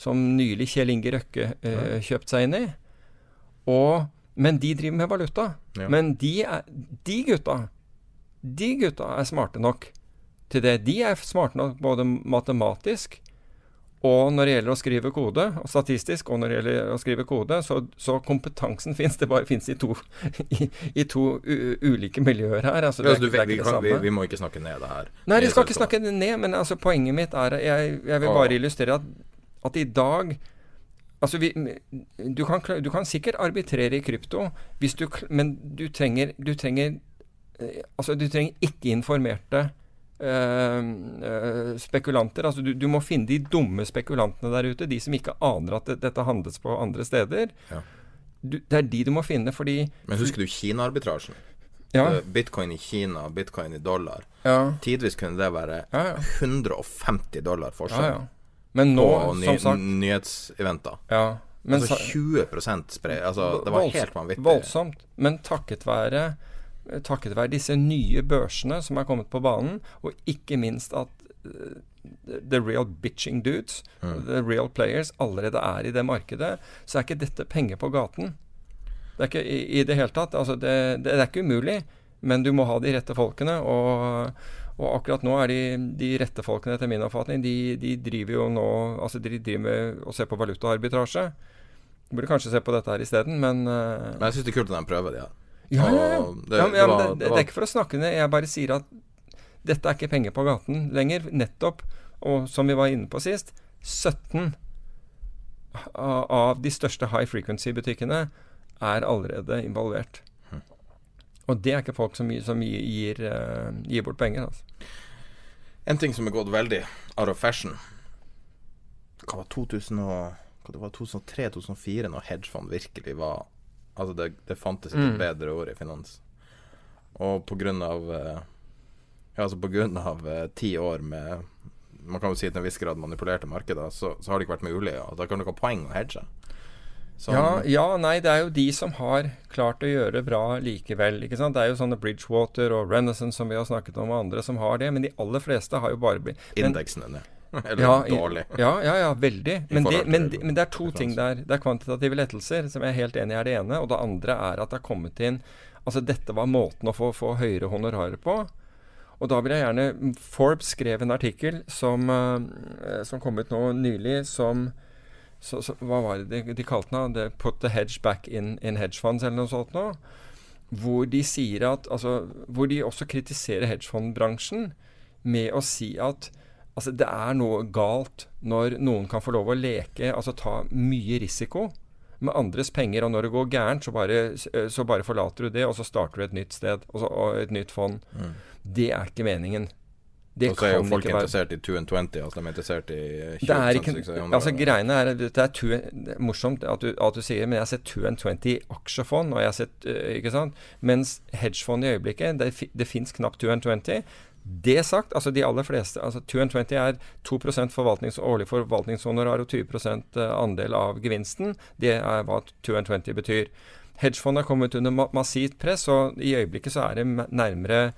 som nylig Kjell Inge Røkke eh, kjøpte seg inn i. Og, men de driver med valuta.
Ja.
Men de, er, de gutta De gutta er smarte nok til det. De er smarte nok både matematisk og når det gjelder å skrive kode, statistisk, og når det gjelder å skrive kode, så, så kompetansen fins. Det bare fins i to, i, i to ulike miljøer her. Altså, det er
Altså, du, vi, vi, kan, vi, vi må ikke snakke ned det her.
Nei,
Vi
skal ikke snakke det ned, men altså, poenget mitt er Jeg, jeg vil bare illustrere at, at i dag Altså, vi, du, kan, du kan sikkert arbitrere i krypto, hvis du, men du trenger, du trenger eh, Altså, du trenger ikke informerte eh, eh, spekulanter. Altså, du, du må finne de dumme spekulantene der ute, de som ikke aner at det, dette handles på andre steder.
Ja.
Du, det er de du må finne, fordi
Men husker du Kina-arbitrasjen?
Ja.
Eh, Bitcoin i Kina, bitcoin i dollar.
Ja.
Tidvis kunne det være
Ja, ja.
150 dollar forskjell
Ja, ja. Men nå,
på ny,
som sagt
nyhetseventer.
ja, men
Altså 20% spre Altså, det var
voldsomt,
helt vanvittig.
Voldsomt. Men takket være, takket være disse nye børsene som er kommet på banen, og ikke minst at eh, the real bitching dudes,
Mm.
the real players, allerede er i det markedet, så er ikke dette penger på gaten. Det er ikke i, i det hele tatt. Altså det, det, det er ikke umulig, men du må ha de rette folkene. Og, og akkurat nå er de, de rette folkene, etter min oppfatning, de, de driver jo nå Altså de driver med å se på valutaarbitrasje. Burde kanskje se på dette her isteden, men uh,
Men jeg syns det er kult at de prøver det.
ja, ja, ja.
ja. det-
ja, men,
det var-
det,
det
det, er ikke for å snakke ned, jeg bare sier at dette er ikke penger på gaten lenger. Nettopp, og som vi var inne på sist, 17 av de største high frequency-butikkene er allerede involvert.
Hm.
Og det er ikke folk som, som gir, gir, eh, gir bort penger. Altså.
En ting som er gått veldig out of fashion, Hva var 2000 og, hva det var 2003-2004, når hedgefond virkelig var Altså, det, det fantes ikke
Mm.
bedre ord i finans. Og på grunn av eh, Ja, altså på grunn av eh, ti år med Man kan jo si til en viss grad manipulerte markeder, så, så har det ikke vært mulig. Og da kan du ikke ha poeng å hedge. Som...
Ja, ja, nei, det er jo de som har klart å gjøre bra likevel. ikke sant? Det er jo sånne Bridgewater og Renaissance som vi har snakket om, og andre som har det. Men de aller fleste har jo bare blitt Indeksene,
Indeksen ned. Eller
ja,
dårlig.
Ja, ja, ja, veldig. Men det, men,
til
men det er to ting der. Det er kvantitative lettelser, som jeg er helt enig i er det ene. Og det andre er at det har kommet inn Altså, dette var måten å få, få høyere honorarer på. Og da vil jeg gjerne Forbes skrev en artikkel som, eh, som kom ut nå nylig, som så, så, Hva var det de, de kalte den? The Put the hedge back in, in hedge funds, eller noe sånt noe. Hvor de sier at Altså, hvor de også kritiserer hedgefondbransjen med å si at Altså, det er noe galt når noen kan få lov å leke, altså ta mye risiko med andres penger, og når det går gærent, så bare, så bare forlater du det, og så starter du et nytt sted, og, så, og et nytt fond.
Mm.
Det er ikke meningen. Det
Og så er jo folk interessert i 2 and 20, altså de er interessert i 20
det er ikke, altså greiene er, Det er, two, det er morsomt at du, at du sier Men jeg har sett 2 and 20 aksjefond, og jeg har sett øh, ikke sant? Mens hedgefond i øyeblikket Det, det fins knapt 2 and 20. Det sagt, altså de aller fleste altså 220 er 2 forvaltnings, årlig forvaltningshonorar og 20% andel av gevinsten. Det er hva 220 betyr. Hedgefondet har kommet under massivt press, og i øyeblikket så er det nærmere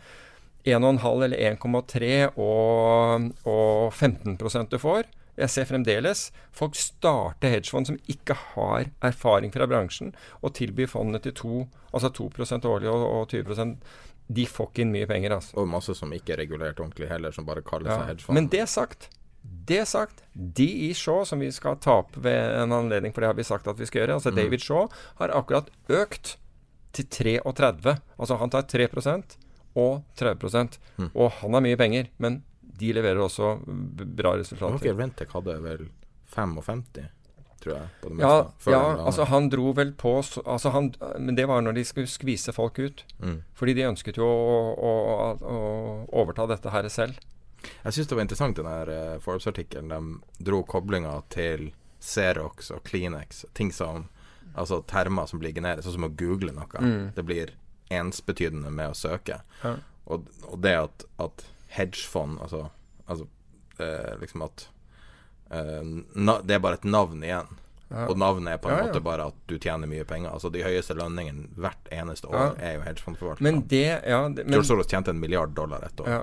1,5 eller 1,3 og, og 15 du får. Jeg ser fremdeles folk starte hedgefond som ikke har erfaring fra bransjen, og tilbyr fondene til 2, altså 2 årlig og, og 20 De får ikke inn mye penger, altså.
Og masse som ikke er regulert ordentlig heller, som bare kaller
Ja.
seg hedgefond.
Men det sagt, det sagt, de i Shaw, som vi skal ta opp ved en anledning, for det har vi sagt at vi skal gjøre, altså
Mm.
David Shaw, har akkurat økt til 33. Altså han tar 3% og 30
Mm.
Og han har mye penger, men de leverer også bra resultater.
Ok, Rentec hadde vel 55, tror jeg, på det meste.
Ja, altså han dro vel på så- altså han, Men det var når de skulle skvise folk ut.
Mm.
Fordi de ønsket jo å, å, å overta dette her selv.
Jeg syns det var interessant den der eh, Forbes-artikkelen. De dro koblinga til Xerox og Kleenex. Ting som Altså termer som blir generert, sånn som å google noe.
Mm.
Det blir ensbetydende med å søke.
Ja.
Og, og det at, at hedgefond Altså, altså eh, liksom at Det er bare et navn igjen.
Ja.
Og navnet er på en
Ja, ja.
måte bare at du tjener mye penger. Altså De høyeste lønningene hvert eneste
Ja.
år er jo hedgefondforvaltere.
Men det ja, det, men,
George Soros tjente en milliard dollar et år.
Ja.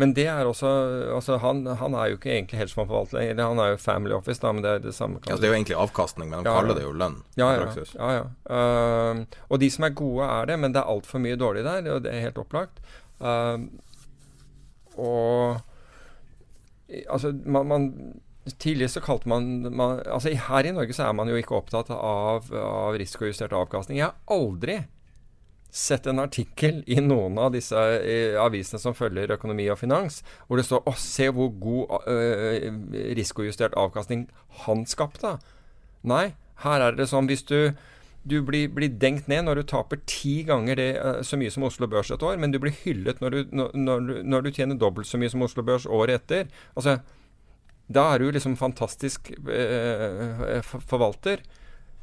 Men det er også altså han, han er jo ikke egentlig hedgefondforvalter, han er jo family office, da, men det er det samme.
Altså, det er jo egentlig avkastning, men de
Ja,
kaller
ja.
det jo lønn.
Ja, ja. ja, ja. Ehm, og de som er gode, er det, men det er altfor mye dårlig der, og det er helt opplagt. Uh, og altså, man, man Tidligere så kalte man, man altså Her i Norge så er man jo ikke opptatt av, av risikojustert avkastning. Jeg har aldri sett en artikkel i noen av disse eh, avisene som følger økonomi og finans, hvor det står 'Å, se hvor god øh, risikojustert avkastning han skapte'. Nei, her er det sånn hvis du du blir, blir dengt ned når du taper ti ganger det, så mye som Oslo Børs et år, men du blir hyllet når du, når, når du tjener dobbelt så mye som Oslo Børs året etter. Altså, da er du liksom fantastisk eh, forvalter.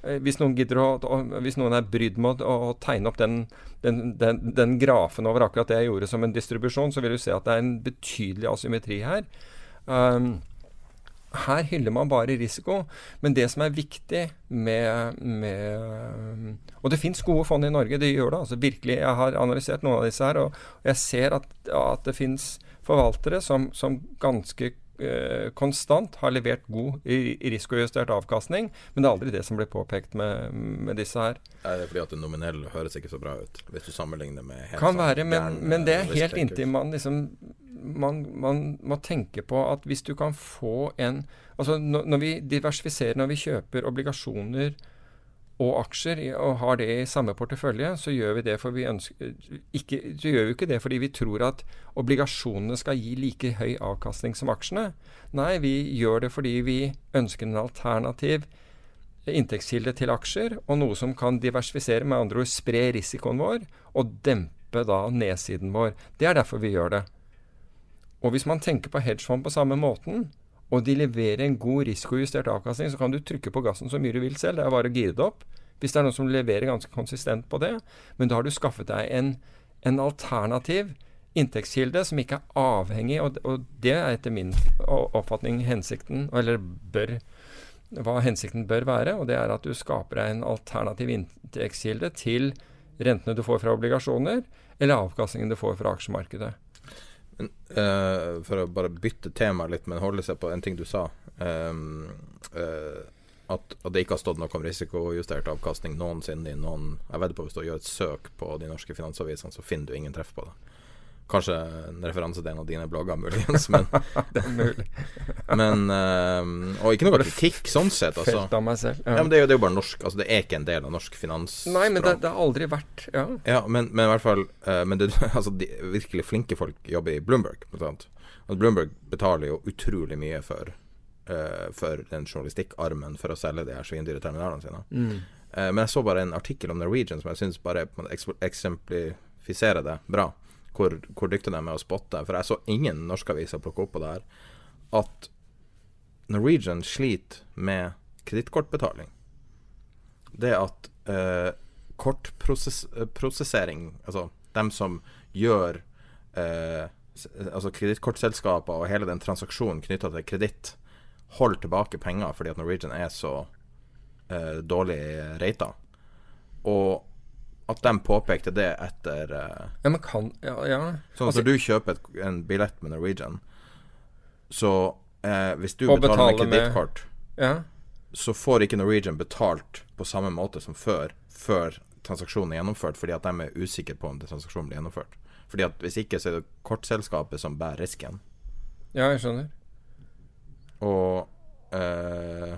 Eh, Hvis noen å, Hvis noen er brydd med å, å tegne opp den, den, den, den grafen over akkurat det jeg gjorde som en distribusjon, så vil du se at det er en betydelig asymmetri her. Um, her hyller man bare risiko. Men det som er viktig med, med Og det fins gode fond i Norge, det gjør det. altså virkelig, Jeg har analysert noen av disse her, og jeg ser at, at det fins forvaltere som, som ganske eh, konstant har levert god risikojustert avkastning. Men det er aldri det som blir påpekt med, med disse her.
Er det fordi at det nominell høres ikke så bra ut, hvis du sammenligner med helt
Kan
sånn
være, men, men det er helt inntil man liksom man, man må tenke på at hvis du kan få en Altså når, når vi diversifiserer, når vi kjøper obligasjoner og aksjer og har det i samme portefølje, så gjør vi det for vi ønsker ikke, Så gjør vi ikke det fordi vi tror at obligasjonene skal gi like høy avkastning som aksjene. Nei, vi gjør det fordi vi ønsker en alternativ inntektskilde til aksjer, og noe som kan diversifisere, med andre ord spre risikoen vår, og dempe da nedsiden vår. Det er derfor vi gjør det. Og hvis man tenker på hedgefond på samme måten, og de leverer en god risikojustert avkastning, så kan du trykke på gassen så mye du vil selv. Det er bare å gire det opp. Hvis det er noen som leverer ganske konsistent på det. Men da har du skaffet deg en, en alternativ inntektskilde som ikke er avhengig, og, og det er etter min oppfatning hensikten, eller bør hva hensikten bør være, og det er at du skaper deg en alternativ inntektskilde til rentene du får fra obligasjoner, eller avkastningen du får fra aksjemarkedet.
Uh, for å bare bytte tema litt, men holde seg på en ting du sa. Um, uh, at, at, det ikke har stått noe om risikojustert avkastning noensinne i noen Jeg vedder på hvis du gjør et søk på de norske finansavisene, så finner du ingen treff på det. Kanskje en referanse til en av dine blogger, muligens. Men,
det er mulig.
men uh, Og ikke noe kritikk sånn sett, altså.
Felt Av meg selv, ja.
ja men det er, jo, det er jo bare norsk Altså Det er ikke en del av norsk finans...
Nei, men det, det, har aldri vært Ja,
ja men, men, i hvert fall uh, Men det, altså, de virkelig flinke folk jobber i Bloomberg, blant annet. Og Bloomberg betaler jo utrolig mye for, uh, for den journalistikkarmen for å selge de her svindyre terminalene sine.
Mm.
men jeg så bare en artikkel om Norwegian som jeg syns bare eksemplifiserer det bra hvor, hvor dyktige de er med å spotte. For jeg så ingen norske aviser plukke opp på det her. At Norwegian sliter med kredittkortbetaling. Det at eh, kortprosessering, altså dem som gjør eh, Altså kredittkortselskaper og hele den transaksjonen knytta til kreditt, holder tilbake penger fordi at Norwegian er så eh, dårlig rata. Og at de påpekte det etter uh,
Ja, men kan Ja. ja.
Sånn altså, når du kjøper et, en billett med Norwegian, så uh, Hvis du betaler med kredittkort,
ja.
så får ikke Norwegian betalt på samme måte som før, før transaksjonen er gjennomført, fordi at de er usikre på om det transaksjonen blir gjennomført. Fordi at Hvis ikke, så er det kortselskapet som bærer risken.
Ja, jeg skjønner.
Og uh,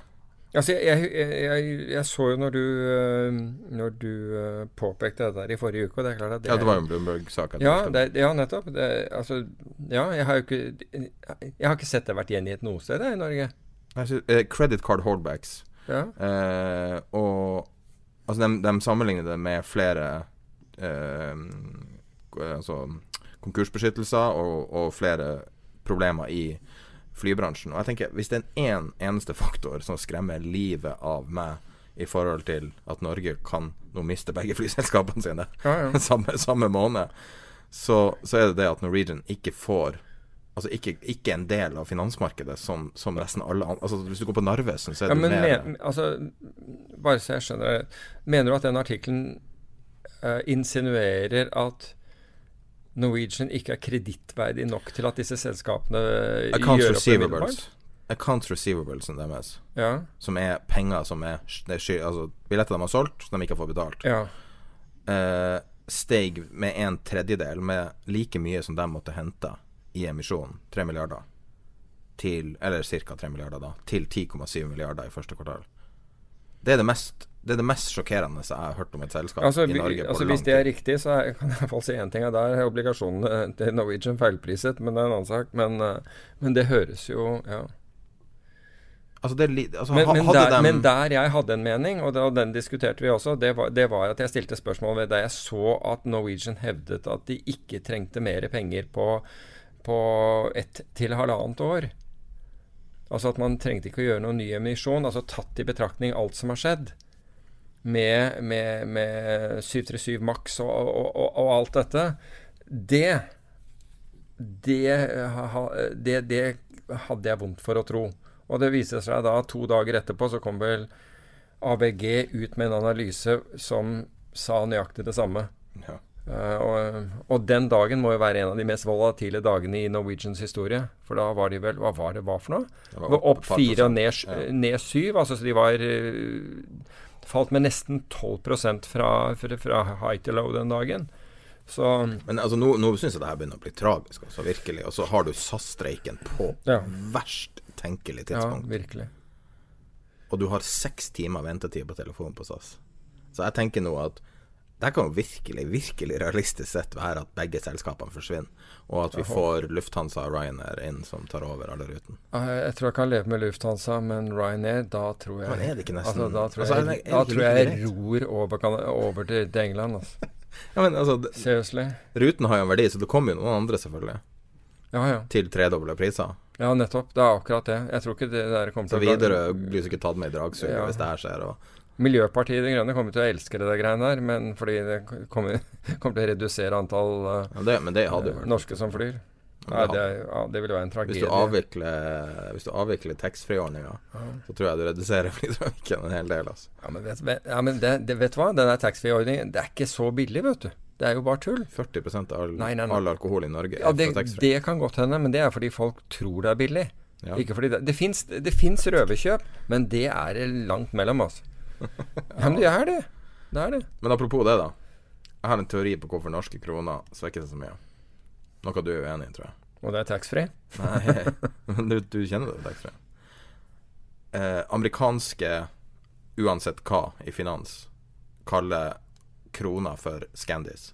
Altså, jeg, jeg, jeg, jeg, så jo når du, eh, når du uh, påpekte det der i forrige uke og det er klart at
det Ja, det var jo Bloomberg-saka.
Ja, ja, nettopp. Det, altså, ja, jeg har jo ikke Jeg har ikke sett det vært gjengitt noe sted i Norge.
Altså, credit card holdbacks.
Ja.
Eh, og altså, de, de, sammenligner det med flere altså, konkursbeskyttelser og, og flere problemer i flybransjen. Og jeg tenker, Hvis det er en eneste faktor som skremmer livet av meg i forhold til at Norge kan nå miste begge flyselskapene sine
ja, ja.
samme, samme, måned, så, så, er det det at Norwegian ikke får Altså ikke, ikke en del av finansmarkedet som, som nesten alle andre altså Hvis du går på Narvesen, så er ja, det mer
men, altså, Bare så jeg skjønner Mener du at den artikkelen uh, insinuerer at Norwegian ikke er kredittverdig nok til at disse selskapene
Accounts gjør opp umiddelbart? Accounts receivables deres,
ja.
som er penger som er, er altså billetter de har solgt, som de ikke har fått betalt,
ja.
uh, steg med en tredjedel, med like mye som de måtte hente i emisjonen, 3 milliarder, til, eller ca. 3 milliarder, da, til 10,7 milliarder i første kvartal. Det er det mest det er det mest sjokkerende jeg har hørt om et selskap
altså,
i Norge.
Altså, hvis det er riktig, så er, kan jeg i hvert fall si én ting. Der er obligasjonene til Norwegian feilpriset, men det er en annen sak. Men, eh, men det høres jo Ja.
Altså det, altså,
men, men, der, dem... men, der, jeg hadde en mening, og, det, og den diskuterte vi også, det var, det var, at jeg stilte spørsmål ved da jeg så at Norwegian hevdet at de ikke trengte mer penger på, på ett til halvannet år. Altså at man trengte ikke å gjøre noen ny emisjon, altså tatt i betraktning alt som har skjedd med, med, med 737 Max og, og, og, og, alt dette, det det, det det, hadde jeg vondt for å tro. Og det viser seg da to dager etterpå så kom vel ABG ut med en analyse som sa nøyaktig det samme.
Ja.
Uh, og, og, den dagen må jo være en av de mest volatile dagene i Norwegians historie. For da var de vel Hva var det var for noe? Det var opp, opp fire og ned, ja. ned syv. Altså så de var uh, falt med nesten 12 fra, fra high to low den dagen. Så,
Men altså, nå, nå syns jeg det her begynner å bli tragisk, altså, virkelig. Og så har du SAS-streiken på
ja.
verst tenkelig tidspunkt.
Ja, virkelig.
Og du har seks timer ventetid på telefonen på SAS. Så jeg tenker nå at det kan jo virkelig, virkelig realistisk sett være at begge selskapene forsvinner, og at vi får Lufthansa og Ryanair inn som tar over alle ruten.
Jeg tror jeg kan leve med Lufthansa, men Ryanair, da tror jeg
Men er det ikke nesten
altså, Da tror jeg, altså, da tror jeg ror over, over til, til, England. Altså.
ja, men altså
Seriously.
Ruten har jo en verdi, så det kommer jo noen andre, selvfølgelig.
Ja, ja.
Til tredoble priser.
Ja, nettopp. Det er akkurat det. Jeg tror ikke det der kommer
Så
til å
Widerøe blir sikkert tatt med i dragsuget
Ja.
hvis det her skjer. Og
Miljøpartiet De Grønne kommer til å elske det greiene der, men fordi det kommer, kommer til å redusere antall eh,
ja, det, men det vært
norske som flyr. Nei,
det
ja, det ville være en
Hvis
tragedie.
du avvikler, hvis du avvikler taxfree-ordninga, så tror jeg du reduserer flytrafikken en hel del. Altså.
Ja, men, vet, ja, men det, det, vet du hva? Den taxfree-ordningen, det er ikke så billig, vet du. Det er jo bare tull.
40 av all,
Nei, nei, nei.
all alkohol i Norge
Ja, det, det kan godt hende, men det er fordi folk tror det er billig.
Ja.
Det Det fins røverkjøp, men det er langt mellom, altså. Ja, men det er det. Det er det.
Men apropos det, da. Jeg har en teori på hvorfor norske kroner svekker seg så mye. Noe du er uenig i, tror jeg.
Og det er taxfree.
Nei, men du, du kjenner det, taxfree. Eh, amerikanske, uansett hva i finans, kaller kroner for Scandis.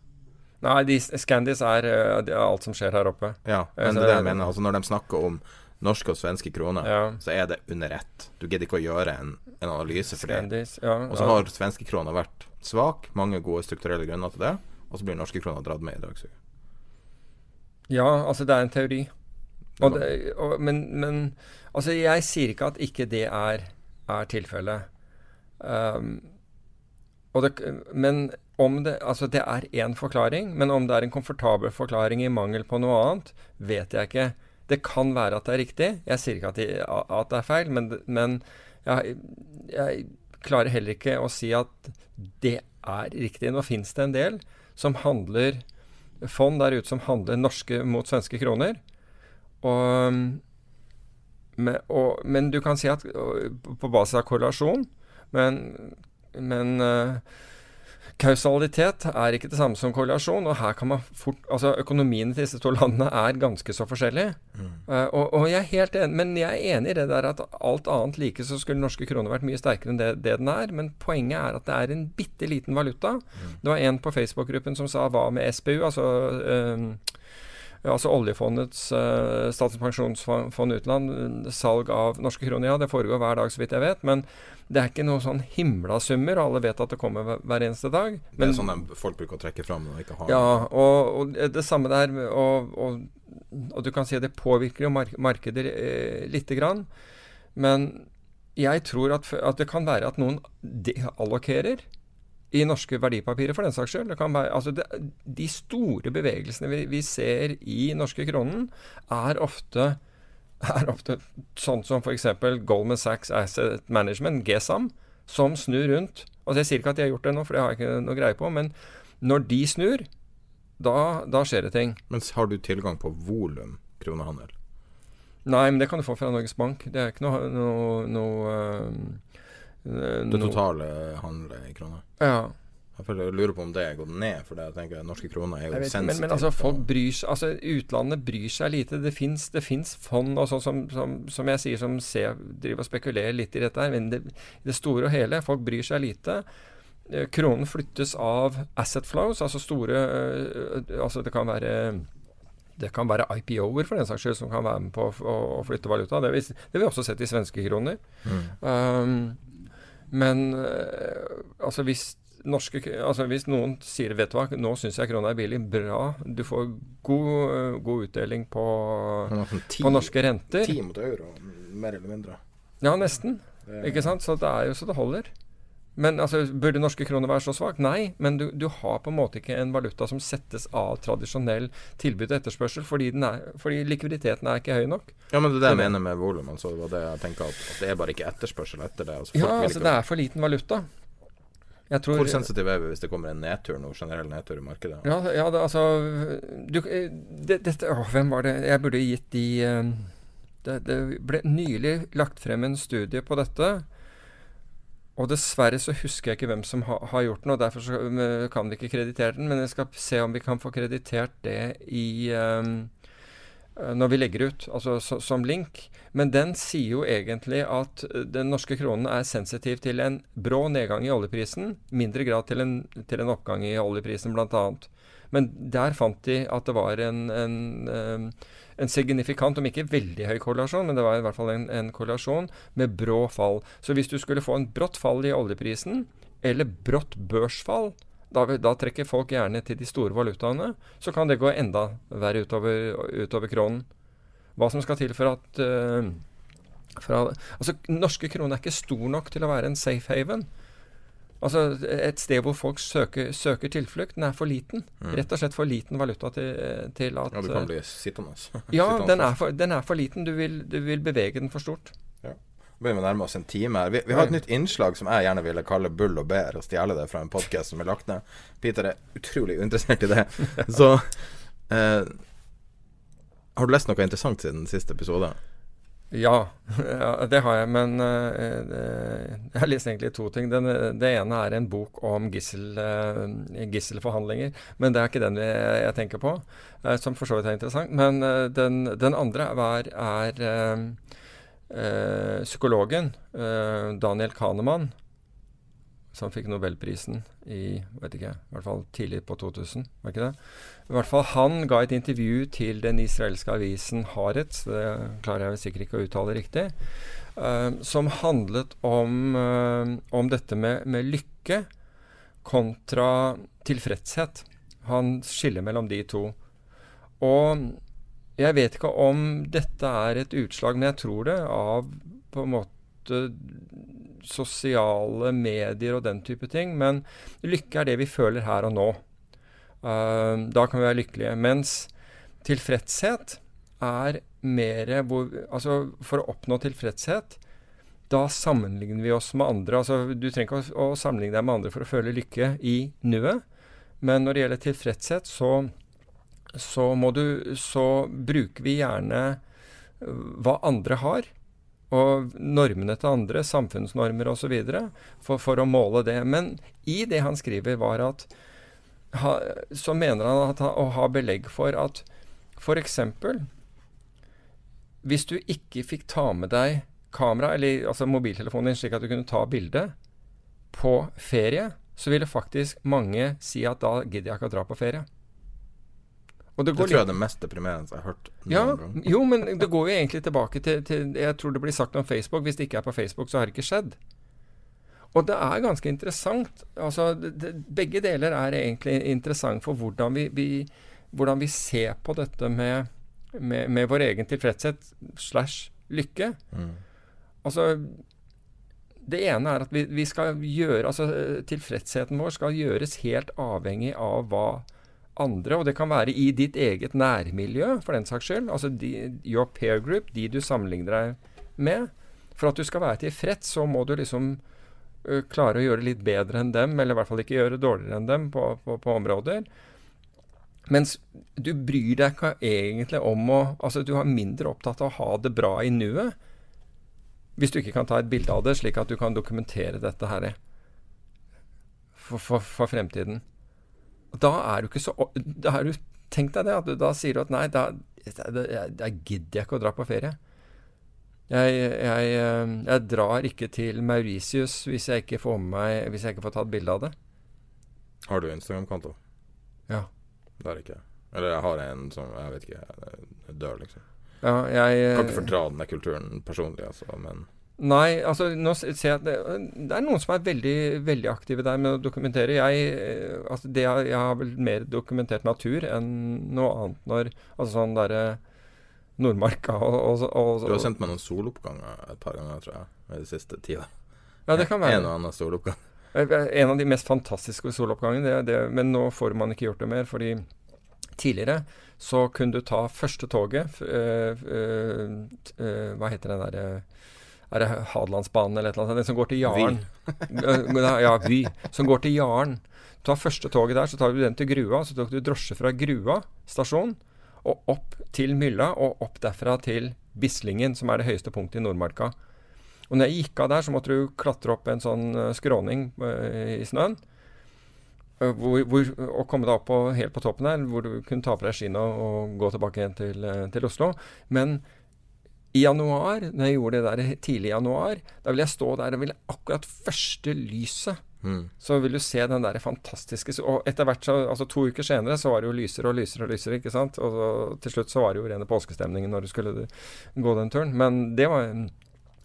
Nei, de, Scandis er, eh, er alt som skjer her oppe.
Ja, men det er det- jeg mener. Altså Når de snakker om norske og svenske kroner,
Ja.
så er det under ett. Du gidder ikke å gjøre en, en analyse for det.
Ja.
Og så har svenske kroner vært svak, mange gode strukturelle grunner til det, og så blir norske kroner dratt med i dragsuget.
Ja, altså det er en teori. Og det, og, men, men altså jeg sier ikke at ikke det er, er tilfellet. Um, det, men om det Altså det er én forklaring, men om det er en komfortabel forklaring i mangel på noe annet, vet jeg ikke. Det kan være at det er riktig. Jeg sier ikke at, de, at det er feil, men, men jeg, jeg klarer heller ikke å si at det er riktig. Nå fins det en del som handler fond der ute som handler norske mot svenske kroner. Og, men, og, men du kan si at på basis av korrelasjon, men, men eh, kausalitet er ikke det samme som korrelasjon. Og her kan man fort Altså økonomien til disse to landene er ganske så forskjellige. Uh, og, og jeg er helt enig, men jeg er enig i det der at alt annet like så skulle norske kroner vært mye sterkere enn det, det den er. Men poenget er at det er en bitte liten valuta. Det var en på Facebook-gruppen som sa hva med SPU? Altså eh, Altså oljefondets, uh, Statens pensjonsfond utland, salg av norske kroner. Ja, det foregår hver dag, så vidt jeg vet. Men det er ikke noen sånn himla summer. Alle vet at det kommer hver, eneste dag.
Det er sånn folk bruker å trekke fram når de ikke har
ja, og, og det- samme der. Og, og, og du kan si at det påvirker jo mark markeder eh, lite grann. Men jeg tror at, at det kan være at noen deallokerer i norske verdipapirer, for den saks skyld. Det kan være, altså det, de store bevegelsene vi, vi ser i norske kronen, er ofte er ofte sånn som f.eks. Goldman Sachs Asset Management, GSAM, som snur rundt. Altså Jeg sier ikke at de har gjort det nå, for det har jeg ikke noe greie på. Men når de snur, da, da skjer det ting.
Men har du tilgang på volum kronehandel?
Nei, men det kan du få fra Norges Bank. Det er ikke noe, noe, noe eh,
Det totale handlet i kroner?
Ja.
Jeg lurer på om det går ned, for jeg tenker norske kroner er jo sensitive.
men, men altså, folk bryr seg Altså, utlandet bryr seg lite. Det fins fond og sånn som, som, som jeg sier, som ser, driver og spekulerer litt i dette her. Men det, i det store og hele, folk bryr seg lite. Eh, Kronen flyttes av asset flows, altså store eh, Altså, det kan være det kan være IPO-er for den saks skyld som kan være med på å, å, flytte valuta. Det har vi, også sett i svenske kroner. Um, men eh, altså hvis norske, altså hvis noen sier vet du hva, nå syns jeg krona er billig, bra. Du får god, eh, god utdeling på,
altså, ti-
på norske renter.
Ti mot euro, mer eller mindre.
Ja, nesten. Ikke sant? Så det er jo så det holder. Men altså, Burde norske kroner være så svak? Nei, men du, du har på en måte ikke en valuta som settes av tradisjonell tilbud og etterspørsel, fordi, den er, fordi likviditeten er ikke høy nok.
Ja, men det er det jeg mener med volum. Altså, det det jeg tenker at, at det er bare ikke etterspørsel etter det. Altså,
Ja, altså det er for liten valuta. Tror,
Hvor sensitive er vi hvis det kommer en nedtur nå, generell nedtur i markedet?
Ja, ja det, altså du, eh, det, dette, åh, Hvem var det Jeg burde gitt de eh, det, det ble nylig lagt frem en studie på dette. Og dessverre så husker jeg ikke hvem som ha, har gjort den, og derfor så, eh, kan vi ikke kreditere den. Men jeg skal se om vi kan få kreditert det i eh, når vi legger ut, altså så, som link. Men den sier jo egentlig at eh, den norske kronen er sensitiv til en brå nedgang i oljeprisen, mindre grad til en, til en oppgang i oljeprisen bl.a. Men der fant de at det var en, en, eh, en signifikant, om ikke veldig høy korrelasjon, men det var i hvert fall en, en korrelasjon med brå fall. Så hvis du skulle få en brått fall i oljeprisen, eller brått børsfall, da, da trekker folk gjerne til de store valutaene. Så kan det gå enda verre utover, utover kronen. hva som skal til for at uh, for, Altså, norske kroner er ikke stor nok til å være en safe haven. Altså Et sted hvor folk søker, søker tilflukt. Den er for liten. Mm. Rett og slett for liten valuta til, til at
Ja, du kan bli sittende.
ja, den er, for, den er, for, liten. Du vil, du vil bevege den for stort.
Ja. vi å nærme oss en time her. Vi, vi, har et nytt innslag som jeg gjerne ville kalle Bull og bær, og stjele det fra en podkast som er lagt ned. Peter er utrolig uinteressert i det. Så eh, Har du lest noe interessant siden siste episode?
Ja, det har jeg. Men uh, jeg har lest egentlig to ting. Den, det ene er en bok om gissel, uh, gisselforhandlinger. Men det er ikke den jeg, tenker på, som for så vidt er interessant. Men den, den, andre er, er psykologen Daniel Kahneman som fikk nobelprisen i vet ikke, i hvert fall tidlig på 2000. var ikke det? I hvert fall Han ga et intervju til den israelske avisen Haaretz, det klarer jeg sikkert ikke å uttale riktig, eh, som handlet om, uh, om dette med, med, lykke kontra tilfredshet. Han skiller mellom de to. Og jeg vet ikke om dette er et utslag, men jeg tror det, av på en måte sosiale medier og den type ting. Men lykke er det vi føler her og nå. Uh, da kan vi være lykkelige. Mens tilfredshet er mer hvor Altså, for å oppnå tilfredshet, da sammenligner vi oss med andre. Altså, du trenger ikke å, å sammenligne deg med andre for å føle lykke i nuet. Men når det gjelder tilfredshet, så, så, du, så bruker vi gjerne hva andre har og normene til andre, samfunnsnormer osv., for, for å måle det. Men i det han skriver, var at så mener han at, å ha belegg for at f.eks. hvis du ikke fikk ta med deg kamera, eller altså mobiltelefonen din, slik at du kunne ta bilde på ferie, så ville faktisk mange si at da gidder jeg ikke å dra på ferie.
Det, det tror jeg er det mest deprimerende jeg har hørt
ja. Jo, men det går jo egentlig tilbake til, til, Jeg tror det blir sagt om Facebook. Hvis det ikke er på Facebook, så har det ikke skjedd. Og det er ganske interessant. Altså, det, begge deler er egentlig interessant for hvordan vi, vi, hvordan vi ser på dette med, med, med vår egen tilfredshet slash lykke. Mm. Altså det ene er at vi, vi, skal gjøre Altså tilfredsheten vår skal gjøres helt avhengig av hva andre, og det kan være i ditt eget nærmiljø, for den saks skyld. Altså de, your peer group, de du sammenligner deg med. For at du skal være tilfreds, så må du liksom uh, klare å gjøre litt bedre enn dem, eller i hvert fall ikke gjøre dårligere enn dem på, på, på områder. Mens du bryr deg ikke egentlig om å Altså, du er mindre opptatt av å ha det bra i nuet. Hvis du ikke kan ta et bilde av det, slik at du kan dokumentere dette her for, for, for fremtiden. Da er du ikke så da er du, Tenk deg det. at du, Da sier du at nei, da, da gidder jeg ikke å dra på ferie. Jeg, jeg, eh, jeg, drar ikke til Mauritius hvis jeg ikke får meg Hvis jeg ikke får tatt bilde av det.
Har du Instagram-konto?
Ja.
Det har ikke Eller jeg har en som jeg vet ikke jeg dør, liksom.
Ja, jeg
Kan ikke fordra den kulturen personlig, altså, men
Nei, altså nå ser jeg at det, det, er noen som er veldig, veldig aktive der med å dokumentere. Jeg, eh, altså det, jeg har vel mer dokumentert natur enn noe annet når Altså sånn derre Nordmarka og, og, og,
Du har sendt meg noen soloppganger et par ganger, tror jeg, i det siste tida.
Ja, det kan være.
En og annen soloppgang.
Eh, en av de mest fantastiske soloppgangene, det, det, men nå får man ikke gjort det mer. fordi tidligere så kunne du ta første toget øh, øh, øh, Hva heter den derre er det Hadelandsbanen eller et eller annet? Den som går til Jaren. ja, Vy. Som går til Jaren. Ta første toget der, så tar du den til Grua. Så tok du drosje fra Grua stasjon og opp til Mylla, og opp derfra til Bislingen, som er det høyeste punktet i Nordmarka. Og når jeg gikk av der, så måtte du klatre opp en sånn uh, skråning uh, i snøen. Uh, hvor, hvor, og komme deg opp på, helt på toppen der, hvor du kunne ta på deg skiene og, og, gå tilbake igjen til, til Oslo. Men i januar, når jeg gjorde det der tidlig i januar, da vil jeg stå der og ville akkurat første lyset mm. Så vil du se den der fantastiske Og etter hvert, så, altså to uker senere, så var det jo lysere og lysere og lysere, ikke sant? Og så, til slutt så var det jo rene påskestemningen når du skulle gå den turen. Men det var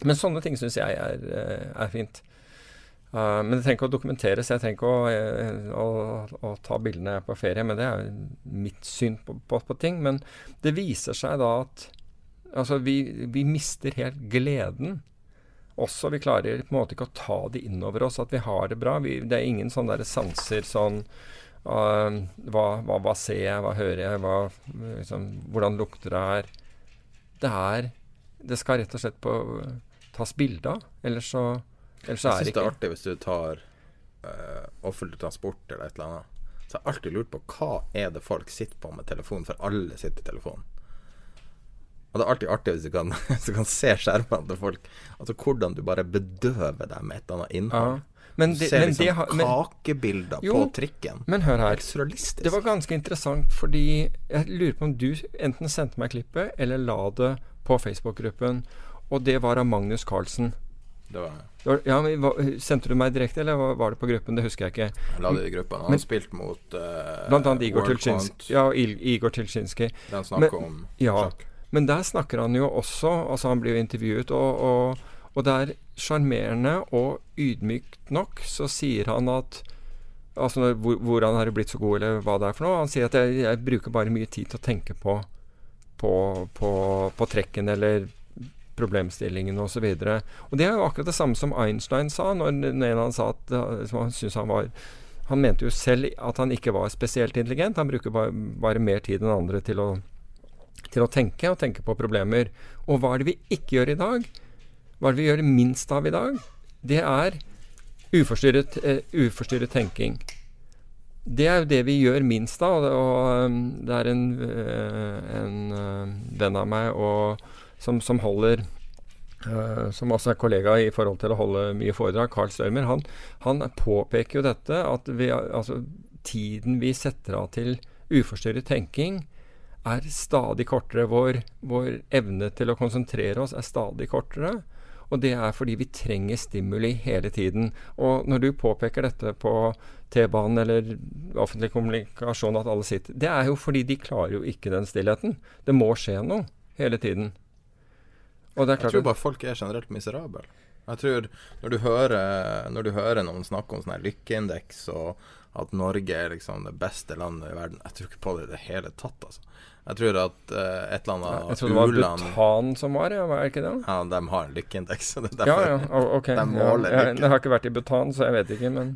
Men sånne ting syns jeg er, eh, er fint. Uh, men det trenger ikke å dokumenteres. Jeg trenger ikke å, eh, å, å, ta bildene på ferie, men det er mitt syn på, på, på ting. Men det viser seg da at Altså, vi, vi mister helt gleden. Også vi klarer på en måte ikke å ta det innover oss at vi har det bra. Vi, det er ingen sånne der sanser sånn uh, hva, hva, hva, ser jeg, hva hører jeg, hva, liksom, hvordan lukter det her? Det er Det skal rett og slett på, tas bilde av. Ellers så, ellers så er det ikke
Jeg syns det er artig hvis du tar uh, offentlig transport eller et eller annet. Så jeg har alltid lurt på hva er det folk sitter på med telefonen, for alle sitter i telefonen. Og det er alltid artig hvis du kan, hvis du kan se skjermene til folk. Altså hvordan du bare bedøver deg med et eller annet innhold.
Ja. Men
du ser
men
liksom
det har- men-
kakebilder
Jo,
på trikken.
Men hør her. Det var ganske interessant, fordi jeg lurer på om du enten sendte meg klippet eller la det på Facebook-gruppen. Og det var av Magnus Carlsen.
Det var
Det Ja, men Sendte du meg direkte, eller var- det på gruppen? Det husker jeg ikke.
Jeg la det i gruppa. Han
Men-
spilt mot uh,
Blant annet Igor Tilsjinskij. Ja, Igor Tilsjinskij.
Den snakker
Men-
om
ja,
sjakk.
Men der snakker han jo også Altså, han blir jo intervjuet, og, og, og det er sjarmerende og ydmykt nok, så sier han at Altså hvor, hvordan har du blitt så god, eller hva det er for noe. Han sier at jeg, jeg bruker bare mye tid til å tenke på på, på, på trekken eller problemstillingen osv. Og, så og det er jo akkurat det samme som Einstein sa, når, når han sa at han syntes han var Han mente jo selv at han ikke var spesielt intelligent. Han bruker bare, bare mer tid enn andre til å, til å tenke, og tenke på problemer. Og hva er det vi ikke gjør i dag? Hva er det vi gjør minst av i dag? Det er uforstyrret, uh, uforstyrret tenking. Det er jo det vi gjør minst av. Og, um, det er en, uh, en uh, venn av meg og, som, som holder Som også er kollega i forhold til å holde mye foredrag, Carl Størmer, han, han påpeker jo dette at vi, altså, tiden vi setter av til uforstyrret tenking, er stadig kortere. Vår, vår evne til å konsentrere oss er stadig kortere. Og det er fordi vi trenger stimuli hele tiden. Og når du påpeker dette på T-banen eller offentlig kommunikasjon at alle sitter Det er jo fordi de klarer jo ikke den stillheten. Det må skje noe hele tiden.
Jeg tror bare folk er generelt miserable. Jeg tror når du hører, når du hører noen snakke om sånn her lykkeindeks og at Norge er liksom det beste landet i verden Jeg tror ikke på det i det hele tatt, altså. Jeg tror at uh, et eller
Jeg
annet
trodde det var Bhutan som var, ja, var ikke det?
Ja, de har en lykkeindeks. så det
Ja, ja, ok.
de
Ja,
måler
jeg,
lykke.
jeg har ikke vært i Bhutan, så jeg vet ikke, men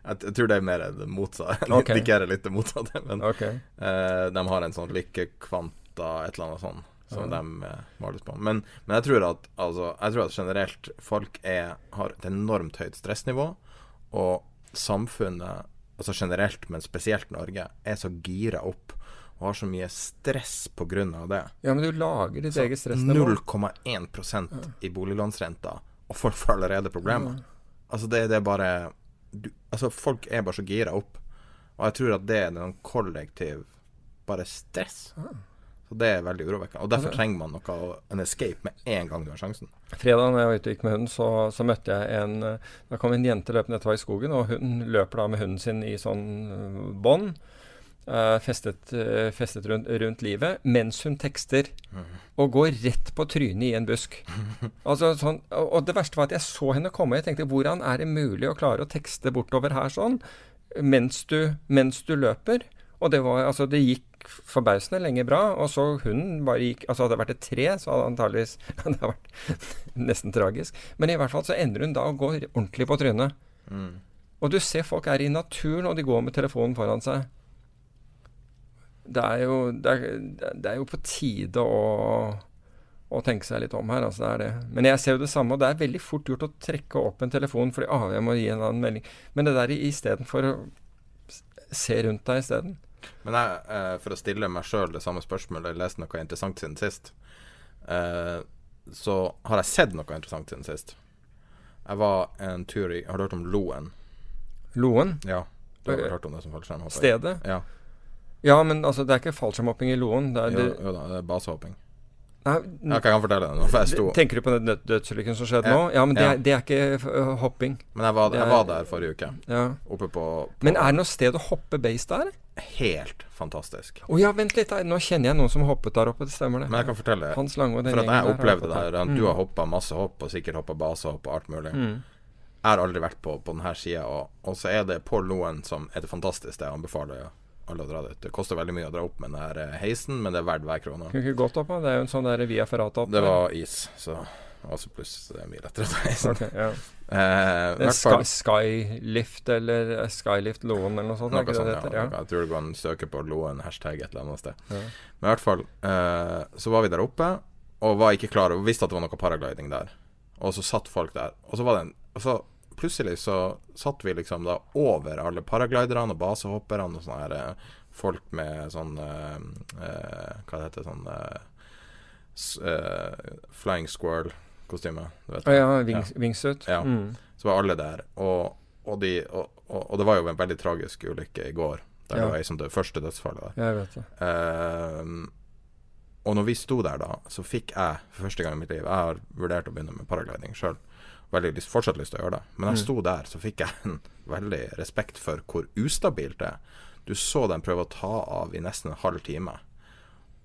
Jeg, jeg tror det er mer det motsatte.
er
Indikerer litt det motsatte. Men
okay.
uh, de har en sånn lykkekvanta, et eller annet sånn, som
Ja.
de uh, måles på. Men, men jeg tror at altså, Jeg tror at generelt folk er, har et enormt høyt stressnivå, og samfunnet, altså generelt, men spesielt Norge, er så gira opp og har så mye stress av det.
Ja, men du lager ditt
Så
eget stressnivå.
0,1 ja. i boliglånsrenta, og folk får allerede problemer. Altså det, det er bare du, Altså Folk er bare så gira opp. Og jeg tror at det er noen kollektiv bare stress. Så det er veldig urovekkende. Og derfor trenger man noe en escape med en gang du har sjansen.
Fredag når jeg var ute og gikk med hunden, så, så møtte jeg en eh, Da kom en jente løpende, etter i skogen, og hun løper da med hunden sin i sånn eh, bånd. Eh, festet uh, festet rundt, rundt livet, mens hun tekster. Og går rett på trynet i en busk. Altså sånn, og, og det verste var at jeg så henne komme. Jeg tenkte hvordan er det mulig å klare å tekste bortover her sånn mens du, mens du løper? Og det var altså Det gikk forbausende lenge bra, og så hunden bare gikk Altså hadde det vært et tre, så hadde det antageligvis Det hadde vært nesten tragisk. Men i hvert fall så ender hun da å gå ordentlig på trynet. Og du ser folk er i naturen, og de går med telefonen foran seg. Det er jo, det er, det er jo på tide å, å tenke seg litt om her. Altså det er det. Men jeg ser jo det samme, og det er veldig fort gjort å trekke opp en telefon fordi ah, jeg må gi en annen melding. Men det der istedenfor å se rundt deg isteden.
Men jeg, eh, for å stille meg sjøl det samme spørsmålet, jeg leste noe interessant siden sist, eh, så har jeg sett noe interessant siden sist. Jeg var en tur i Har du hørt om Loen?
Loen?
Ja. Du har vel hørt om det som fallskjerm?
Stedet?
Ja.
Ja, men altså, det er ikke fallskjermhopping i Loen. Det er,
Jo,
det,
jo da, det er basehopping.
nei,
Ja, jeg kan fortelle det nå, for jeg sto
Tenker du på den død dødsulykken som skjedde
Ja.
nå? Ja, men det,
Ja.
er, det er ikke hopping.
Men jeg var, jeg var der forrige uke.
Ja.
Oppe på, på
Men er det noe sted å hoppe base der?
Helt fantastisk.
Å ja, vent litt. Nå kjenner jeg noen som hoppet der oppe. Det stemmer, det.
Men jeg kan fortelle
Hans Lange og den
For at jeg opplevde det her.
der.
Du
Mm.
har hoppa masse hopp, og sikkert hoppa basehopp og alt mulig.
Mm.
Jeg har aldri vært på, på denne sida, og, og så er det på Loen som er det fantastisk sted. Jeg anbefaler alle å dra dit. Det koster veldig mye å dra opp med den her eh, heisen, men det er verdt hver krone.
Kunne ikke gått opp, da. Det er jo en sånn der via ferrata opp.
Det var is, så altså pluss det er mye lettere å ta heisen.
Ok, ja.
Eh,
Sky, Skylift eller eh, Skylift Loen eller noe sånt.
Noe sånt,
det
ja.
heter?
Jeg tror du kan søke på Loen hashtag et eller annet sted.
Ja.
Men i hvert fall eh, så var vi der oppe og var ikke klar over Visste at det var noe paragliding der. Og så satt folk der. Og så var det en og så plutselig så satt vi liksom da over alle paragliderne og basehopperne og sånne her eh, folk med sånn uh, uh, Hva det heter sånn Flying Squirrel-kostyme. Du vet
Å ja, wingsuit.
Ja.
Mm.
Så var alle der. Og, og, de, og, og, og det var jo en veldig tragisk ulykke i går. Der
Ja.
det var ei som døde. Første dødsfallet der.
Jeg vet det.
Uh, og når vi sto der da, så fikk jeg for første gang i mitt liv Jeg har vurdert å begynne med paragliding sjøl. Veldig lyst, fortsatt lyst til å gjøre det. Men jeg
Mm.
sto der, så fikk jeg en veldig respekt for hvor ustabilt det er. Du så dem prøve å ta av i nesten en halv time.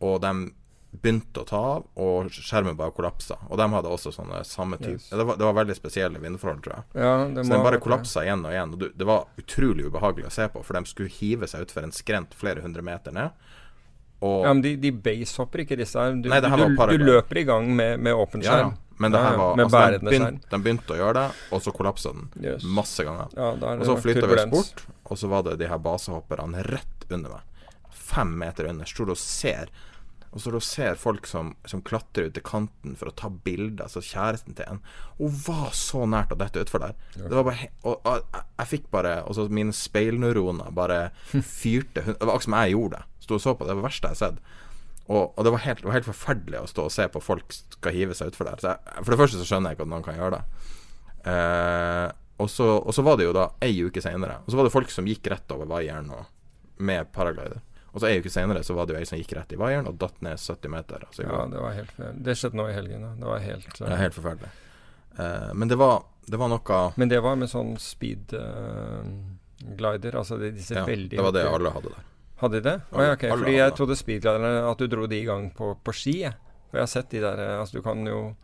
Og de begynte å ta av, og skjermen bare kollapsa. Og de hadde også sånne samme type
Yes.
det, var, det var veldig spesielle vindforhold, tror jeg.
Ja, det
Så den bare kollapsa igjen og igjen. Og det var utrolig ubehagelig å se på, for de skulle hive seg utfor en skrent flere hundre meter ned. Og
Ja, men de, de basehopper ikke disse her. Du,
Nei,
du, du,
du
løper i gang med, med åpen
Ja, ja. Men det her var altså, de, begynte, de begynte å gjøre det, og så kollapsa den
Yes.
masse ganger.
Ja,
Og så flytta vi oss bort, og så var det de her basehopperne rett under meg. Fem meter under. Står og ser. Og så ser folk som, som klatrer ut til kanten for å ta bilder. Altså kjæresten til en. Hun var så nært å dette utfor der. Det var bare og, og jeg, jeg fikk bare Og så mine speilneuroner bare fyrte Det var akkurat som jeg gjorde det. Sto og så på det. Det var det verste jeg har sett. Og, og det, var helt, det var helt forferdelig å stå og se på folk skal hive seg utfor der. Så jeg, for det første så skjønner jeg ikke at noen kan gjøre det. Eh, og, så, og så var det jo da ei uke seinere. Og så var det folk som gikk rett over vaieren med paraglider. Og så ei uke seinere så var det jo ei som gikk rett i vaieren og datt ned 70 meter. Altså,
Ja, det var helt Det skjedde nå i helgen. Da. Det var helt
det er helt forferdelig. Eh, men det var, det var noe
Men det var med sånn speed uh, glider. Altså disse
ja,
veldig
Det var det alle hadde der.
Hadde de det?
Alle-
ja, ok.
alle
Fordi jeg trodde speedgliderne At du dro de i gang på, på ski. For jeg har sett de der eh, Altså, du kan jo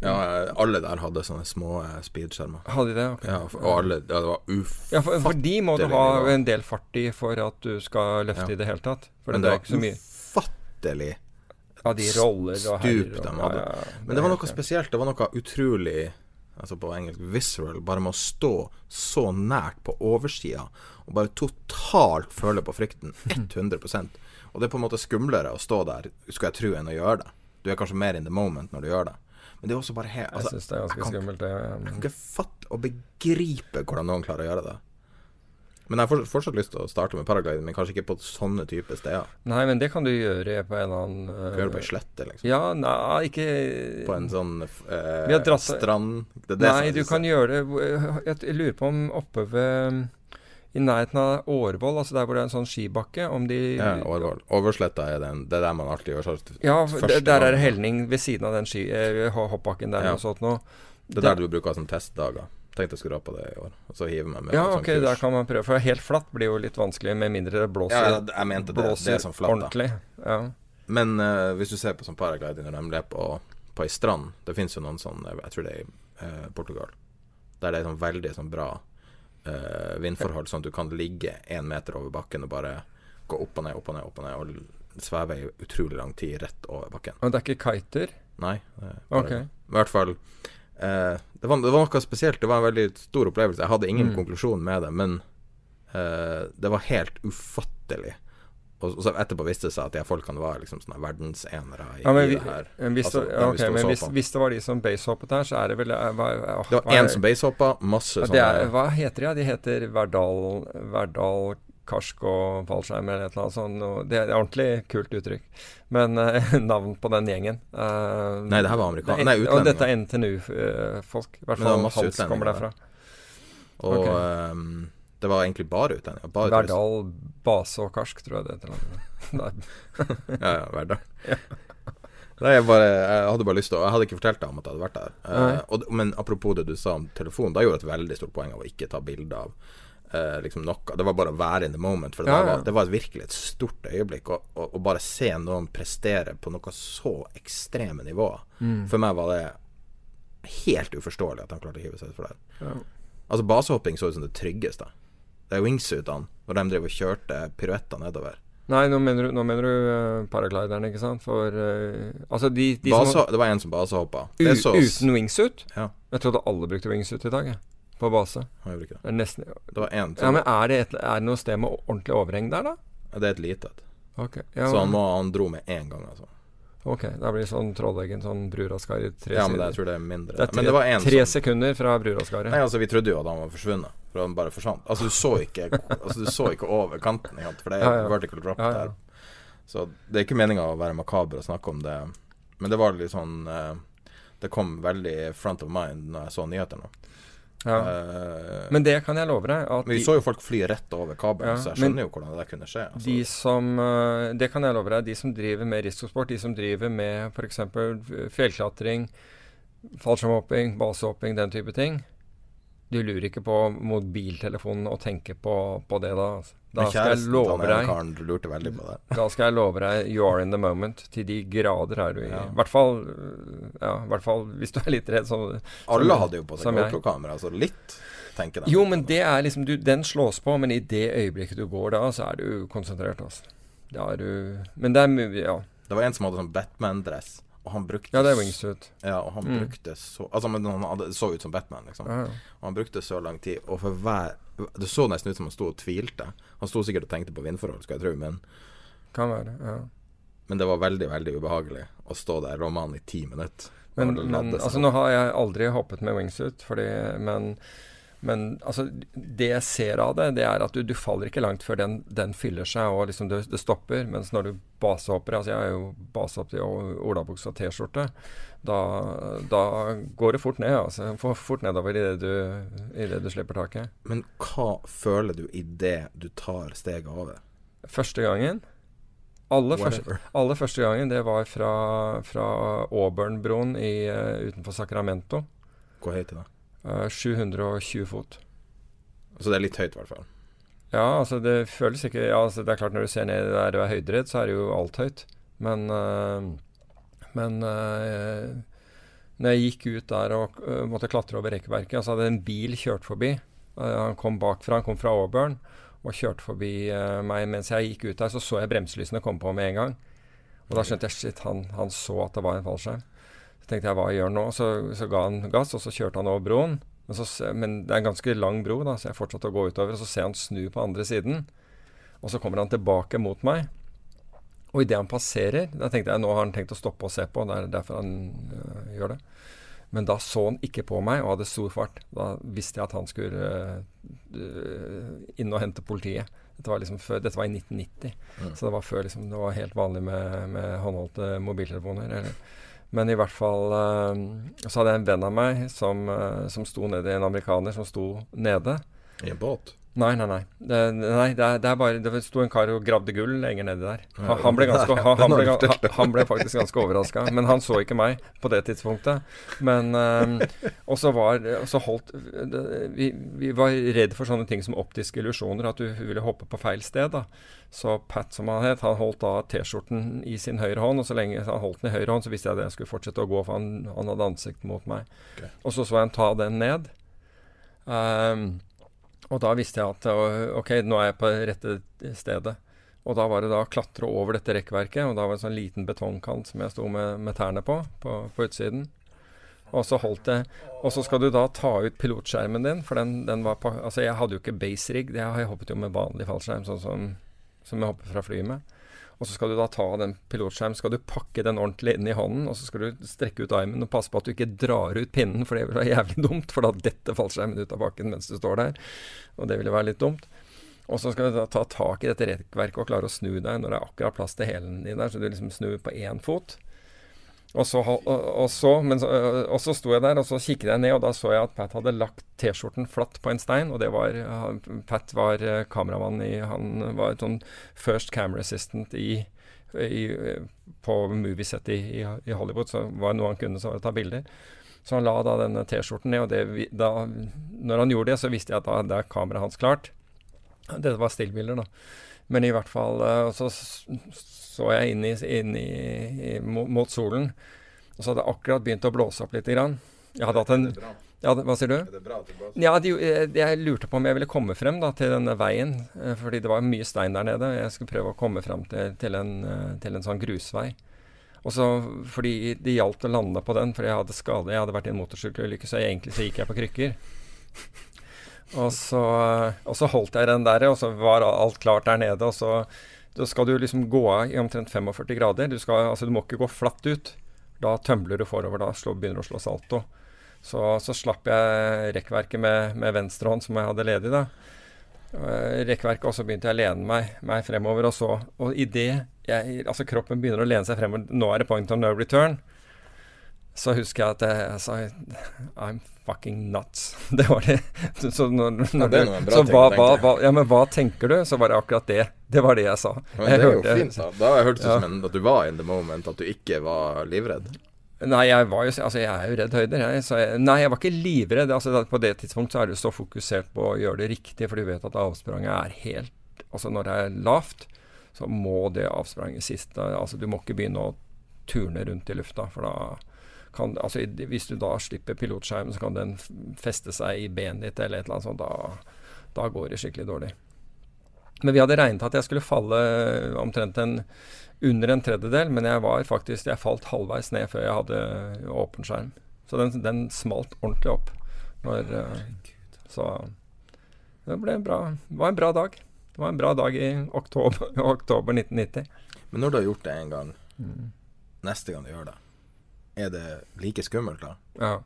Ja, alle der hadde sånne små eh, speedskjermer.
Hadde de det? Okay.
Ja, og alle ja, Det var ufattelig
Ja, for, for de må du ha en del fart i for at du skal løfte i det hele tatt. For
Men
det
var
ikke så mye
ufattelig
ja, de roller og
stup de hadde. Men det var noe spesielt. Det var noe utrolig Altså på engelsk visceral. Bare med å stå så nært på oversida og bare totalt føler på frykten. 100% Og det er på en måte skumlere å stå der, skulle jeg tro, enn å gjøre det. Du er kanskje mer in the moment når du gjør det. Men det er også bare helt
Jeg
altså,
syns det er
jeg
ganske
kan,
skummelt, det. ja,
jeg kan ikke fatte og begripe hvordan noen klarer å gjøre det. Men jeg har fortsatt, lyst til å starte med paragliding, men kanskje ikke på sånne type steder.
Nei, men det kan du gjøre på en eller annen
kan gjøre det på ei slette, liksom.
Ja, nei, ikke
På en sånn
uh, dratt-
strand det det
Nei, du kan gjøre det Jeg jeg lurer på om oppe ved I nærheten av Årvoll, altså der hvor det er en sånn skibakke, om de
Ja, Årvoll. Oversletta er den, det er der man alltid gjør sånn
Ja, der er det helning ved siden av den ski, eh, hoppbakken der
Ja.
og sånt noe.
Det er der du bruker som testdager. Tenkte jeg skulle dra på det i år. Og så hive meg med
Ja,
på sånn
ok,
kurs.
der kan man prøve. For helt flatt blir jo litt vanskelig, med mindre det blåser,
Ja, jeg mente det. Det er sånn flatt,
ordentlig. Ja.
Men uh, hvis du ser på sånn paragliding når de leker på, på ei strand Det fins jo noen sånn Jeg tror det er i uh, Portugal. Der det er sånn veldig sånn bra vindforhold, sånn at du kan ligge én meter over bakken og bare gå opp og ned, opp og ned, opp og ned, og sveve i utrolig lang tid rett over bakken.
Og det er ikke kiter?
Nei. det er bare-
Ok.
I hvert fall eh, det, var, det var noe spesielt. Det var en veldig stor opplevelse. Jeg hadde ingen
Mm.
konklusjon med det, men eh, det var helt ufattelig. Og, så etterpå viste det seg at de folkene var liksom sånne verdensenere i,
Ja, men,
i det her.
men, hvis,
Altså,
det,
der vi
ok,
sto og
men hvis, hvis det var de som basehoppet her, så er det vel eh, hva, å,
Det var én som basehoppa, masse
Ja,
sånne
det er, hva heter de? Ja? De heter Verdal, Verdal Karsk og fallskjerm eller et eller annet sånt. Det er et ordentlig kult uttrykk. Men uh, navn på den gjengen uh,
Nei, det her var amerikanere.
det er-
nei,
Og dette er NTNU-folk. I hvert fall Hans kommer
utlendinger,
derfra.
Og
okay.
um, det var egentlig bare utlendinger.
Verdal Base og Karsk, tror jeg det heter.
Ja, ja, Verdal. Nei, jeg, bare, jeg hadde bare lyst til å Jeg hadde ikke fortalt deg om at jeg hadde vært der. Eh, og, men apropos det du sa om telefon, da gjorde jeg et veldig stort poeng av å ikke ta bilde av eh, liksom noe. Det var bare å være in the moment. For det,
Ja, ja.
var, det var virkelig et stort øyeblikk. Å å, å, bare se noen prestere på noe så ekstreme nivåer.
Mm.
For meg var det helt uforståelig at han klarte å hive seg utfor der.
Ja.
Altså Basehopping så ut som det tryggeste. Det er wingsuitene, når de driver og kjørte piruetter nedover.
Nei, nå mener du, nå mener du uh, paraglideren, ikke sant? For uh, Altså, de, de
Base,
som
det var en som basehoppa.
Uten wingsuit?
Ja,
Jeg trodde alle brukte wingsuit i dag, jeg. På base.
Jeg ikke det.
Det nesten
Det var én
Ja, men er det, et, er det noe sted med ordentlig overheng der, da?
Det er et lite et.
Okay. ja,
Så han, må, han dro med én gang, altså.
Ok, da blir sånn Trolleggen, sånn Bruraskar i tre
Ja, men det, jeg tror det er mindre.
Det er tre,
men det var en
tre sekunder fra Bruraskaret.
Nei, altså, vi trodde jo at han var forsvunnet. For han bare forsvant. Altså, du så ikke, altså, du så ikke over kanten, for det er
Ja, ja.
vertical drop der. Så det er ikke meninga å være makaber og snakke om det, men det var litt sånn eh, Det kom veldig front of mind når jeg så nyhetene.
Ja.
Uh,
Men det kan jeg love deg.
Men vi
de-
så jo folk fly rett over kabelen,
Ja,
så jeg skjønner jo hvordan det kunne skje. Altså.
De som eh, Det kan jeg love deg. De som driver med risikosport, de som driver med f.eks. fjellklatring, fallskjermhopping, basehopping, den type ting. Du lurer ikke på mobiltelefonen og tenker på, på det da. altså. Da skal jeg love deg
karen lurte veldig på det.
Da skal jeg love deg You are in the moment. Til de grader er du i.
Ja.
I hvert fall Ja, hvert fall hvis du er litt redd. Som,
Alle
som-
hadde jo på seg. GoPro-kamera, så litt, tenker jeg.
Jo, men det er liksom du, Den slås på, men i det øyeblikket du går da, så er du konsentrert. Altså. Da er du Men det er Ja.
Det var en som hadde sånn Batman-dress, og han brukte
Ja, det er wingsuit.
Ja, og han
Mm.
brukte så Altså, men han hadde, så ut som Batman, liksom.
Ja, ja.
Og han brukte så lang tid, og for hver Det så nesten ut som han sto og tvilte. Han sto sikkert og tenkte på vindforhold, skal jeg tro, men,
Kan være. ja
men det var veldig, veldig ubehagelig å stå der romanen i ti minutter.
Men, men altså, nå har jeg aldri hoppet med wingsuit, fordi, men, men altså, det jeg ser av det, det er at du, du faller ikke langt før den, den fyller seg og liksom det, det stopper. Mens når du basehopper Altså, jeg er jo basehopper i olabukse og T-skjorte. Da, da går det fort ned. altså for, Fort nedover idet du, i det du slipper taket.
Men hva føler du idet du tar steget over?
Første gangen Aller første, aller første gangen, det var fra, fra Auburn-broen i, eh, utenfor Sacramento.
Hvor høyt er det?
Eh, 720 fot.
Så det er litt høyt, i hvert fall.
Ja, altså det føles ikke ja, altså Det er klart når du ser ned der du er høyderedd, så er det jo alt høyt. Men øh, Men øh, når jeg gikk ut der og måtte klatre over rekkverket, så hadde en bil kjørt forbi. Han kom bakfra, han kom fra Auburn og kjørte forbi meg. Mens jeg gikk ut der, så så jeg bremselysene komme på med en gang. Og da skjønte jeg shit, han, han så at det var en fallskjerm. Tenkte jeg hva gjør nå? Så, så ga han gass, og så kjørte han over broen. Men, så, men det er en ganske lang bro, da, så jeg fortsatte å gå utover. Og så ser jeg han snu på andre siden. Og så kommer han tilbake mot meg. Og idet han passerer, da tenkte jeg nå har han tenkt å stoppe og se på. Det er derfor han øh, gjør det. Men da så han ikke på meg og hadde stor fart. Da visste jeg at han skulle øh, inn og hente politiet. Dette var, liksom før, dette var i 1990,
Mm.
så det var før liksom, det var helt vanlig med, med håndholdte mobiltelefoner. Eller. Men i hvert fall øh, så hadde jeg en venn av meg som, øh, som sto nede, en amerikaner som sto nede.
I en båt?
Nei, nei, nei. Det, nei, det, er, det er bare Det sto en kar og gravde gull lenger nedi der. Han, han, ble ganske, han, han, ble, han ble faktisk ganske overraska. Men han så ikke meg på det tidspunktet. Men øhm, Og så var så holdt vi, vi var redd for sånne ting som optiske illusjoner. At du ville hoppe på feil sted. da Så Pat, som han het, han holdt da T-skjorten i sin høyre hånd. Og så lenge han holdt den i høyre hånd, så visste jeg at jeg skulle fortsette å gå, for han, han hadde ansiktet mot meg.
Okay.
Og så så jeg han ta den ned. Ehm, og da visste jeg at ok, nå er jeg på rette stedet. Og da var det da å klatre over dette rekkverket, og da var det en sånn liten betongkant som jeg sto med, med tærne på, på, på utsiden. Og så holdt jeg Og så skal du da ta ut pilotskjermen din, for den, den var på Altså, jeg hadde jo ikke base rig, jeg hoppet jo med vanlig fallskjerm, sånn som, som jeg hopper fra flyet med. Og så skal du da ta den pilotskjermen, skal du pakke den ordentlig inn i hånden, og så skal du strekke ut armen og passe på at du ikke drar ut pinnen, for det vil være jævlig dumt, for da detter fallskjermen ut av bakken mens du står der. Og det ville være litt dumt. Og så skal du da ta tak i dette rekkverket og klare å snu deg når det er akkurat plass til hælen din der, så du liksom snur på én fot. Og så, og, så, men, og så sto jeg der, og så kikket jeg ned, og da så jeg at Pat hadde lagt T-skjorten flatt på en stein. Og det var Pat var eh, kameramann i Han var sånn first camera assistant i, i, på movieset i, i, Hollywood. Så var det noe han kunne, så var det å ta bilder. Så han la da denne T-skjorten ned, og det, da, når han gjorde det, så visste jeg at da det er kameraet hans klart. Dette var stillbilder, da. Men i hvert fall så så jeg inn, i, inn i, i, mo- mot solen. Og så hadde det akkurat begynt å blåse opp litt. Grann. Jeg hadde hatt en ja, Hva sier du?
Er det bra at du blåser?
Ja, de, eh, jeg lurte på om jeg ville komme frem da, til denne veien. eh, Fordi det var mye stein der nede. Jeg skulle prøve å komme frem til, til, en, eh, til en sånn grusvei. Og så, fordi det gjaldt å lande på den, fordi jeg hadde skade. Jeg hadde vært i en motorsykkelulykke, så egentlig så gikk jeg på krykker. Og så, og så holdt jeg den der, og så var alt klart der nede. Og så da skal du liksom gå av i omtrent 45 grader. Du, skal, altså, du må ikke gå flatt ut. Da tømler du forover. Da slå, begynner du å slå salto. Så, så slapp jeg rekkverket med, med venstre hånd, som jeg hadde ledig. da. Eh, rekkverket, og så begynte jeg å lene meg, meg fremover. Og så, og idet altså kroppen begynner å lene seg fremover, nå er det point of no return, så husker jeg at jeg, sa I'm fucking nuts. Det var det. Så, når, når,
Ja, det bra
så hva, hva, hva, ja, men hva tenker du? Så var det akkurat det. Det var det jeg sa.
Men
Jeg
det er jo fint, da. Da har jeg hørt det
Ja.
som at du var in the moment, at du ikke var livredd.
Nei, jeg var jo Altså, jeg er jo redd høyder, jeg. Så jeg nei, jeg var ikke livredd. Altså, på det tidspunktet så er du så fokusert på å gjøre det riktig, for du vet at avspranget er helt Altså, når det er lavt, så må det avspranget siste Altså, du må ikke begynne å turne rundt i lufta, for da kan Altså, hvis du da slipper pilotskjermen, så kan den feste seg i benet ditt eller et eller annet sånt. Da, da går det skikkelig dårlig. Men vi hadde regnet at jeg skulle falle omtrent en under en tredjedel, men jeg var faktisk Jeg falt halvveis ned før jeg hadde åpen skjerm. Så den, den smalt ordentlig opp. Når, eh, så det ble en bra, var en bra dag. Det var en bra dag i oktober, oktober 1990.
Men når du har gjort det en gang,
Mm.
neste gang du gjør det, er det like skummelt da?
Ja.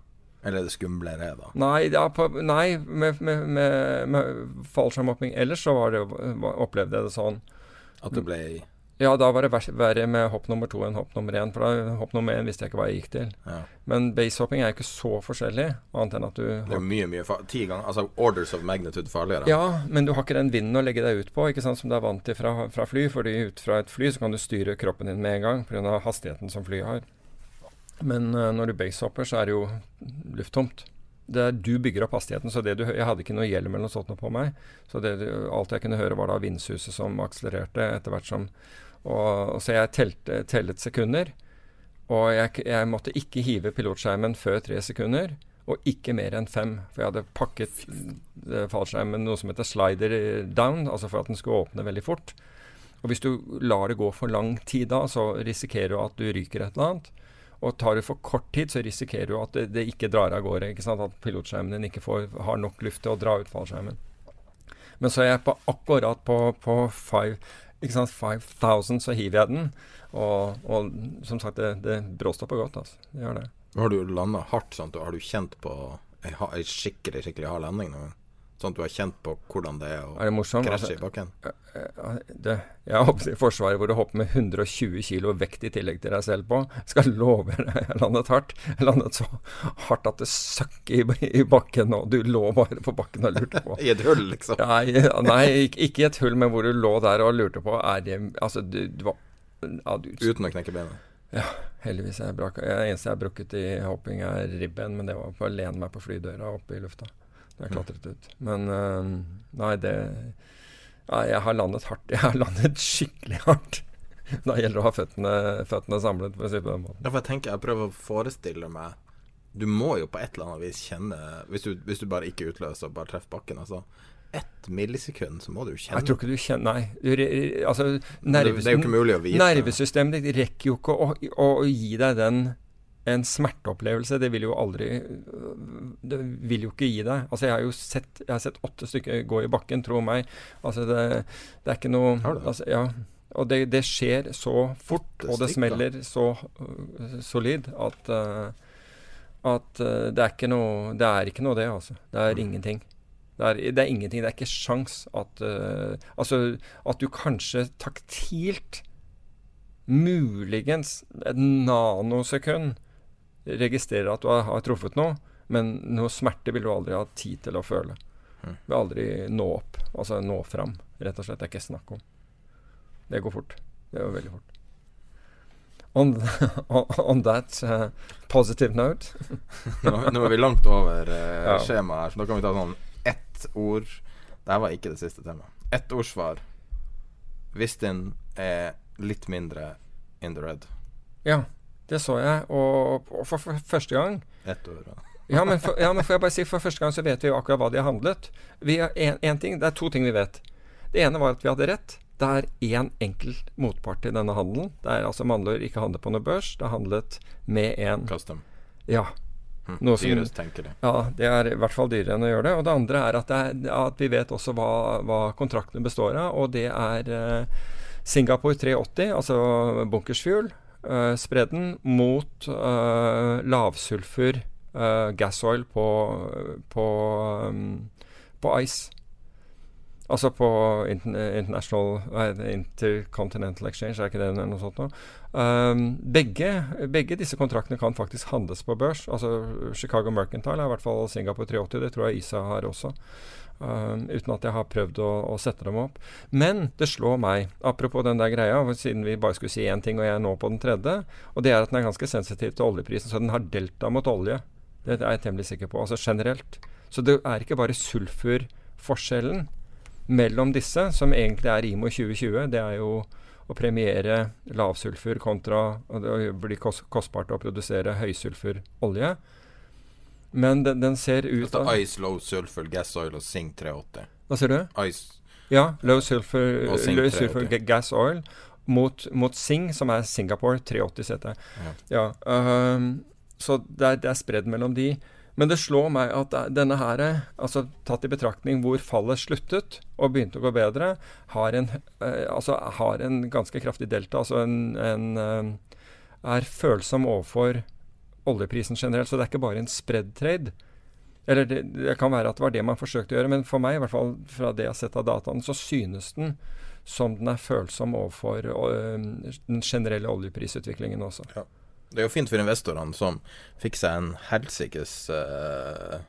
Eller er det skumlere da?
Nei, ja, på, nei med, med, med, med fallskjermhopping ellers så var det, opplevde jeg det sånn.
At det ble
Ja, da var det verre med hopp nummer to enn hopp nummer én. For da hopp nummer én visste jeg ikke hva jeg gikk til.
Ja.
Men basehopping er ikke så forskjellig, annet enn at du
Det er mye, mye Ti ganger Altså orders of magnitude farligere.
Ja, men du har ikke den vinden å legge deg ut på, ikke sant, som du er vant til fra, fra fly. fordi ut fra et fly så kan du styre kroppen din med en gang pga. hastigheten som flyet har. Men eh, når du basehopper, så er det jo lufttomt. Det er, du bygger opp hastigheten, så det du, jeg hadde ikke noe hjelm eller noe sånt noe på meg. Så det, alt jeg kunne høre, var da vindsuset som akselererte etter hvert som og, Så jeg telte, tellet sekunder. Og jeg, jeg måtte ikke hive pilotskjermen før tre sekunder, og ikke mer enn fem. For jeg hadde pakket eh, fallskjermen med noe som heter slider down, altså for at den skulle åpne veldig fort. Og hvis du lar det gå for lang tid da, så risikerer du at du ryker et eller annet. Og tar det for kort tid, så risikerer du at det, det ikke drar av gårde. At pilotskjermen din ikke får, har nok luft til å dra ut fallskjermen. Men så er jeg på akkurat på, på five, 5000, så hiver jeg den. Og, og som sagt, det, det bråstopper godt. altså. Det gjør det.
Har du landa hardt? sant? Har du kjent på ei, ei skikkelig skikkelig hard landing noen gang? Sånn at du har kjent på hvordan det er å
Er det
krasje
Altså,
i bakken?
Ja, det, jeg hoppet i Forsvaret hvor du hopper med 120 kilo vekt i tillegg til deg selv på. Skal love deg, jeg landet hardt. Jeg landet så hardt at det søkk i, i bakken, og du lå bare på bakken og lurte på
I et hull, liksom?
Nei, nei ikke, ikke i et hull, men hvor du lå der og lurte på Er det Altså, du, du var ja, du,
Uten å knekke benet?
ja, heldigvis. Jeg brak, det eneste jeg har brukket i hopping, er ribben, men det var på å lene meg på flydøra oppe i lufta. Da jeg klatret ut. Men øh, nei, det ja, Jeg har landet hardt. Jeg har landet skikkelig hardt. Da gjelder det å ha føttene, føttene samlet, for å si det på den måten.
Ja, for jeg tenker, jeg prøver å forestille meg Du må jo på et eller annet vis kjenne Hvis du, hvis du bare ikke utløser og bare treffer bakken, altså Ett millisekund, så må du jo kjenne
Jeg tror ikke du kjenner Nei. Du, altså,
det, det er jo ikke mulig å vite.
Nervesystemet ditt rekker jo ikke å, å, å gi deg den en smerteopplevelse. Det vil jo aldri Det vil jo ikke gi deg. Altså, jeg har jo sett, jeg har sett åtte stykker gå i bakken, tro meg. Altså, det, det er ikke noe altså, Ja. Og det, det skjer så fort, og det smeller så uh, solid at uh, at uh, det er ikke noe Det er ikke noe, det, altså. Det er ingenting. Det er, det er ingenting. Det er ikke sjans at Altså, at du kanskje taktilt muligens et nanosekund registrerer at du har, har truffet noe, men noe smerte vil du aldri ha tid til å føle.
Mm.
Vil aldri nå opp, altså nå fram, rett og slett. Det er ikke snakk om. Det går fort. Det går veldig fort. On, on that uh, positive note
nå, nå er vi langt over
uh,
skjemaet her, så da kan vi ta sånn ett ord Dette var ikke det siste temaet. Ett ordsvar. Vistin er litt mindre in the red.
Ja, det så jeg. Og, og for, for første gang
Ett år, da.
Ja men, for, ja, men får jeg bare si, for første gang så vet vi jo akkurat hva de har handlet. Vi har en, en ting, Det er to ting vi vet. Det ene var at vi hadde rett. Det er én enkelt motpart i denne handelen. Det er altså Mandler ikke handlet på noe børs. Det har handlet med en
Custom.
Ja.
Hm.
Noe som-
Dyrest tenkelig.
Ja, det er i hvert fall dyrere enn å gjøre det. Og det andre er at, er, at vi vet også hva, hva kontraktene består av, og det er eh, Singapore 380, altså bunkersfuel, spredden mot eh, lavsulfur eh, gasoil på, på, um, på ice. Altså på er Intercontinental Exchange, er ikke det noe sånt noe? Um, begge, begge disse kontraktene kan faktisk handles på børs. Altså Chicago Mercantile er i hvert fall Singapore 380. Det tror jeg ISA har også. Um, uten at jeg har prøvd å, å sette dem opp. Men det slår meg, apropos den der greia, siden vi bare skulle si én ting, og jeg er nå på den tredje, og det er at den er ganske sensitiv til oljeprisen. Så den har delta mot olje. Det er jeg temmelig sikker på. Altså generelt. Så det er ikke bare sulfurforskjellen mellom disse, som egentlig er IMO 2020. Det er jo å premiere lavsulfur kontra Det blir kostbart å produsere høysulfurolje. Men den, den ser ut
Altså Ice, Low Sulfur, Gas Oil og Sing 380.
Hva ser du?
Ice
Ja, low sulfur, low sulfur gas oil mot, mot Sing, som er Singapore 380 CT.
Ja.
Ja, um, så det er, det er spredd mellom de. Men det slår meg at denne her, altså tatt i betraktning hvor fallet sluttet og begynte å gå bedre, har en, eh, altså har en ganske kraftig delta. Altså en, en eh, er følsom overfor oljeprisen generelt. Så det er ikke bare en spread trade. Eller det, det kan være at det var det man forsøkte å gjøre, men for meg, i hvert fall fra det jeg har sett av dataen, så synes den som den er følsom overfor øh, den generelle oljeprisutviklingen også.
Det er jo fint for investorene som fikk seg en helsikes øh,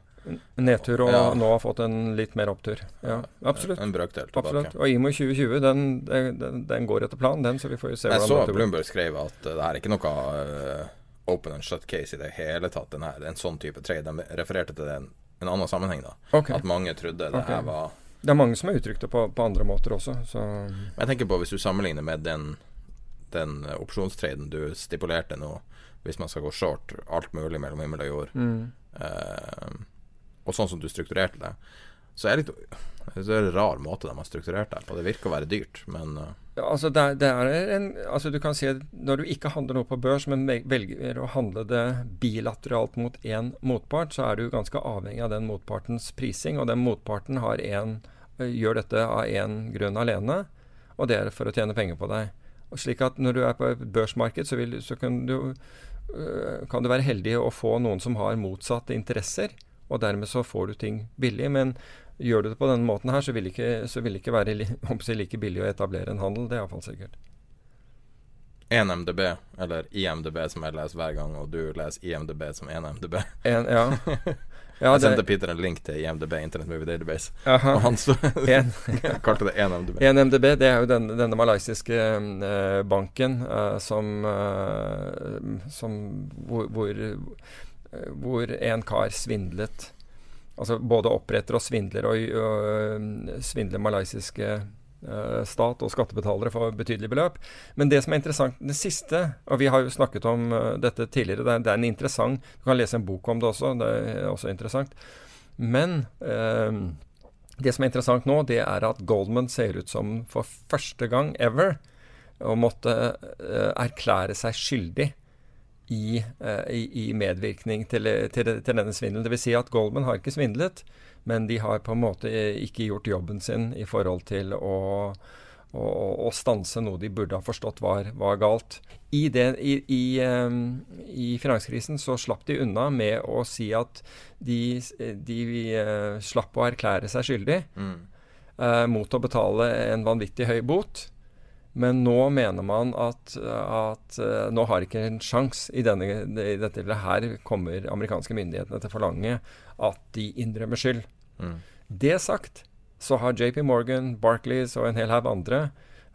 Nedtur og
Ja.
nå har fått en litt mer opptur. Ja, absolutt.
En brøkdel tilbake.
absolutt. Og IMO 2020, den, den, den, går etter planen, den, så vi får jo se
Jeg så
hvordan
at
dette blir.
Bloomberg skrev at eh, det er ikke noe eh, open and shut case i det hele tatt. Den her, en sånn type trade. De refererte til det i en, en annen sammenheng. da
Okay.
At mange trodde det
okay.
her var
Det er mange som har uttrykt det på, på andre måter også, så
jeg tenker på hvis du sammenligner med den, den opsjonstraden du stipulerte nå, hvis man skal gå short alt mulig mellom himmel og jord,
mm.
eh, og sånn som du strukturerte det, så er det litt det er en rar måte de har strukturert det på. Det virker å være dyrt, men eh,
altså det, det er en, altså du kan si at Når du ikke handler noe på børs, men velger å handle det bilateralt mot én motpart, så er du ganske avhengig av den motpartens prising. Og den motparten en, gjør dette av én grunn alene, og det er for å tjene penger på deg. Og slik at Når du er på et børsmarked, så, vil, så kan, du, kan du være heldig å få noen som har motsatte interesser, og dermed så får du ting billig. Men Gjør du det på denne måten her, så vil det ikke, så vil ikke være si like billig å etablere en handel. Det er iallfall sikkert.
NMDB, eller IMDb som jeg leser hver gang, og du leser IMDb som NMDB.
En, ja. ja
jeg sendte Peter en link til IMDb, Internet Movie Database,
aha.
og han kalte det
NMDB. NMDB det er jo denne, denne malaysiske uh, banken uh, som, uh, som hvor, hvor, hvor en kar svindlet Altså både oppretter og svindler og, og svindler malaysiske stat og skattebetalere for betydelige beløp. Men det som er interessant, det siste Og vi har jo snakket om dette tidligere. Det er, det er en interessant Du kan lese en bok om det også. Det er også interessant. Men eh, det som er interessant nå, det er at Goldman ser ut som for første gang ever å måtte eh, erklære seg skyldig i, eh, i, i medvirkning til, til, til denne svindelen. Dvs. Si at Goldman har ikke svindlet, men de har på en måte eh, ikke gjort jobben sin i forhold til å, å, å stanse noe de burde ha forstått var, var galt. I, det, i, i, um, I finanskrisen så slapp de unna med å si at de, de uh, slapp å erklære seg skyldig
Mm.
uh, mot å betale en vanvittig høy bot. Men nå mener man at, at eh, nå har ikke en sjanse i, denne, i dette. Her kommer amerikanske myndighetene til å forlange at de innrømmer skyld.
Mm.
Det sagt, så har JP Morgan, Barclays og en hel haug andre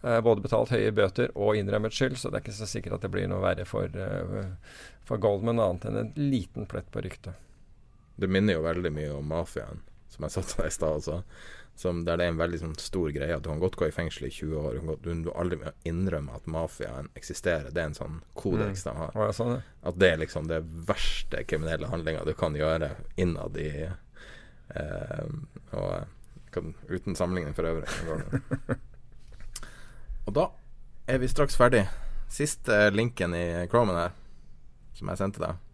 eh, både betalt høye bøter og innrømmet skyld, så det er ikke så sikkert at det blir noe verre for, eh, for Goldman annet enn en liten plett på ryktet.
Det minner jo veldig mye om mafiaen. som jeg satte deg i stad også. Som der det er en veldig sånn, stor greie at du kan godt gå i fengsel i 20 år. Du må aldri innrømme at mafiaen eksisterer. Det er en sånn kodeks de har.
Ja, sånn, ja.
At det er liksom det verste kriminelle handlinga du kan gjøre innad i eh, Og eh, kan, uten sammenligning for øvrig. og da er vi straks ferdig. Siste linken i Chromen her, som jeg sendte deg.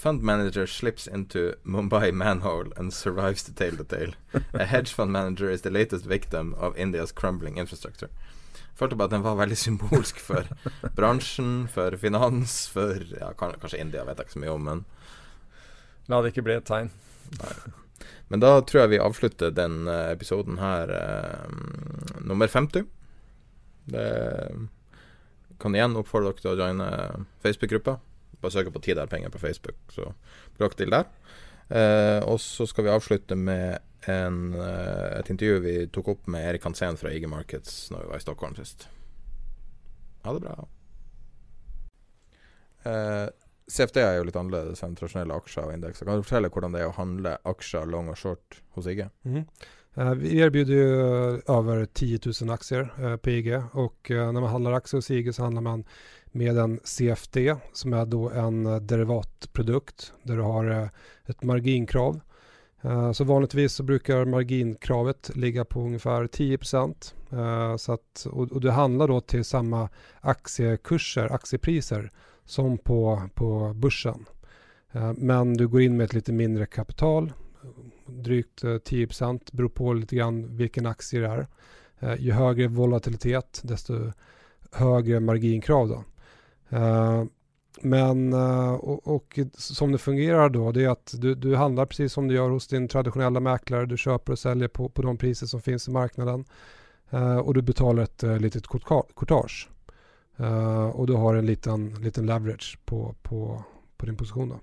Fund manager slips into Mumbai manhole and survives to tale the tale. A hedge fund manager is the latest victim of India's crumbling infrastructure. Følte bare at den var veldig symbolsk for bransjen, for finans, for ja, Kanskje India vet jeg ikke så mye om, men
La det ikke bli et tegn.
Nei. Men da tror jeg vi avslutter den eh, episoden her eh, nummer 50. Det kan igjen oppfordre dere til å joine Facebook-gruppa. Bare søke på 'Tid er penger' på Facebook, så blir til der. Eh, og så skal vi avslutte med en, eh, et intervju vi tok opp med Erik Hansen fra IG Markets når vi var i Stockholm sist. Ha det bra. Eh, CFD er jo litt annerledes enn tradisjonelle aksjer og indekser. Kan du fortelle hvordan det er å handle aksjer long og short hos IG?
Mm. Uh, vi erbjuder jo over 10 000 aktier uh, på IG og uh, när man handler aktier hos IG så handler man med en CFD som er da en eh, derivatprodukt der du har et marginkrav. Eh, så vanligtvis så brukar marginkravet ligge på ungefär 10% så att, och, det handler da til samme aktiekurser, aktiepriser som på, på børsen. Men du går in med et litt mindre kapital, drygt 10% beror på lite grann vilken aktie det er. Ju högre volatilitet desto högre marginkrav då. Uh, men uh, och, och, som det fungerar då, det är att du, du handlar precis som du gör hos din traditionella mäklare. Du köper och säljer på, på de priser som finns i marknaden. Uh, och du betalar ett litet courtage. och du har en liten, liten leverage på, på, på din position. Då.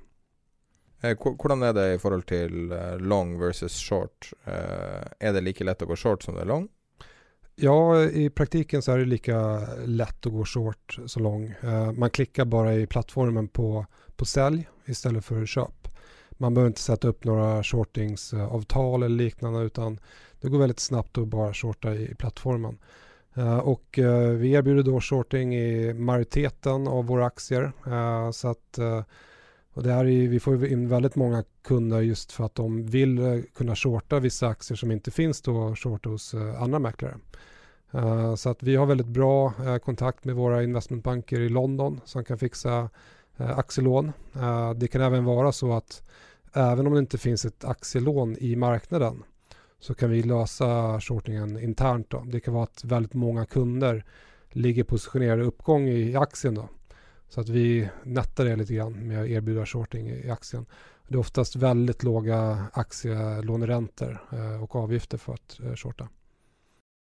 Hvordan er det i forhold til long versus short? Er det like lett å gå short som det er long?
Ja, i praktiken så er det lika lätt å gå short så lång. Uh, man klickar bara i plattformen på, på sälj istället för köp. Man behöver inte sätta upp några shortingsavtal eller liknande det går väldigt snabbt att bara shorta i, plattformen. Uh, och uh, vi erbjuder då shorting i majoriteten av våra aktier. så att och det här är, vi får in väldigt många kunder just för att de vill kunna shorta vissa aktier som inte finns då shorta hos andra mäklare. Uh, så att vi har väldigt bra uh, kontakt med våra investmentbanker i London som kan fixa uh, aktielån. det kan även vara så att även om det inte finns ett aktielån i marknaden så kan vi lösa shortingen internt. Då. Det kan vara att väldigt många kunder ligger positionerade uppgång i aktien. Då. Så att vi nettar det grann med att erbjuda shorting i aktien. Det är oftast väldigt låga aktielåneräntor och avgifter för att shorta.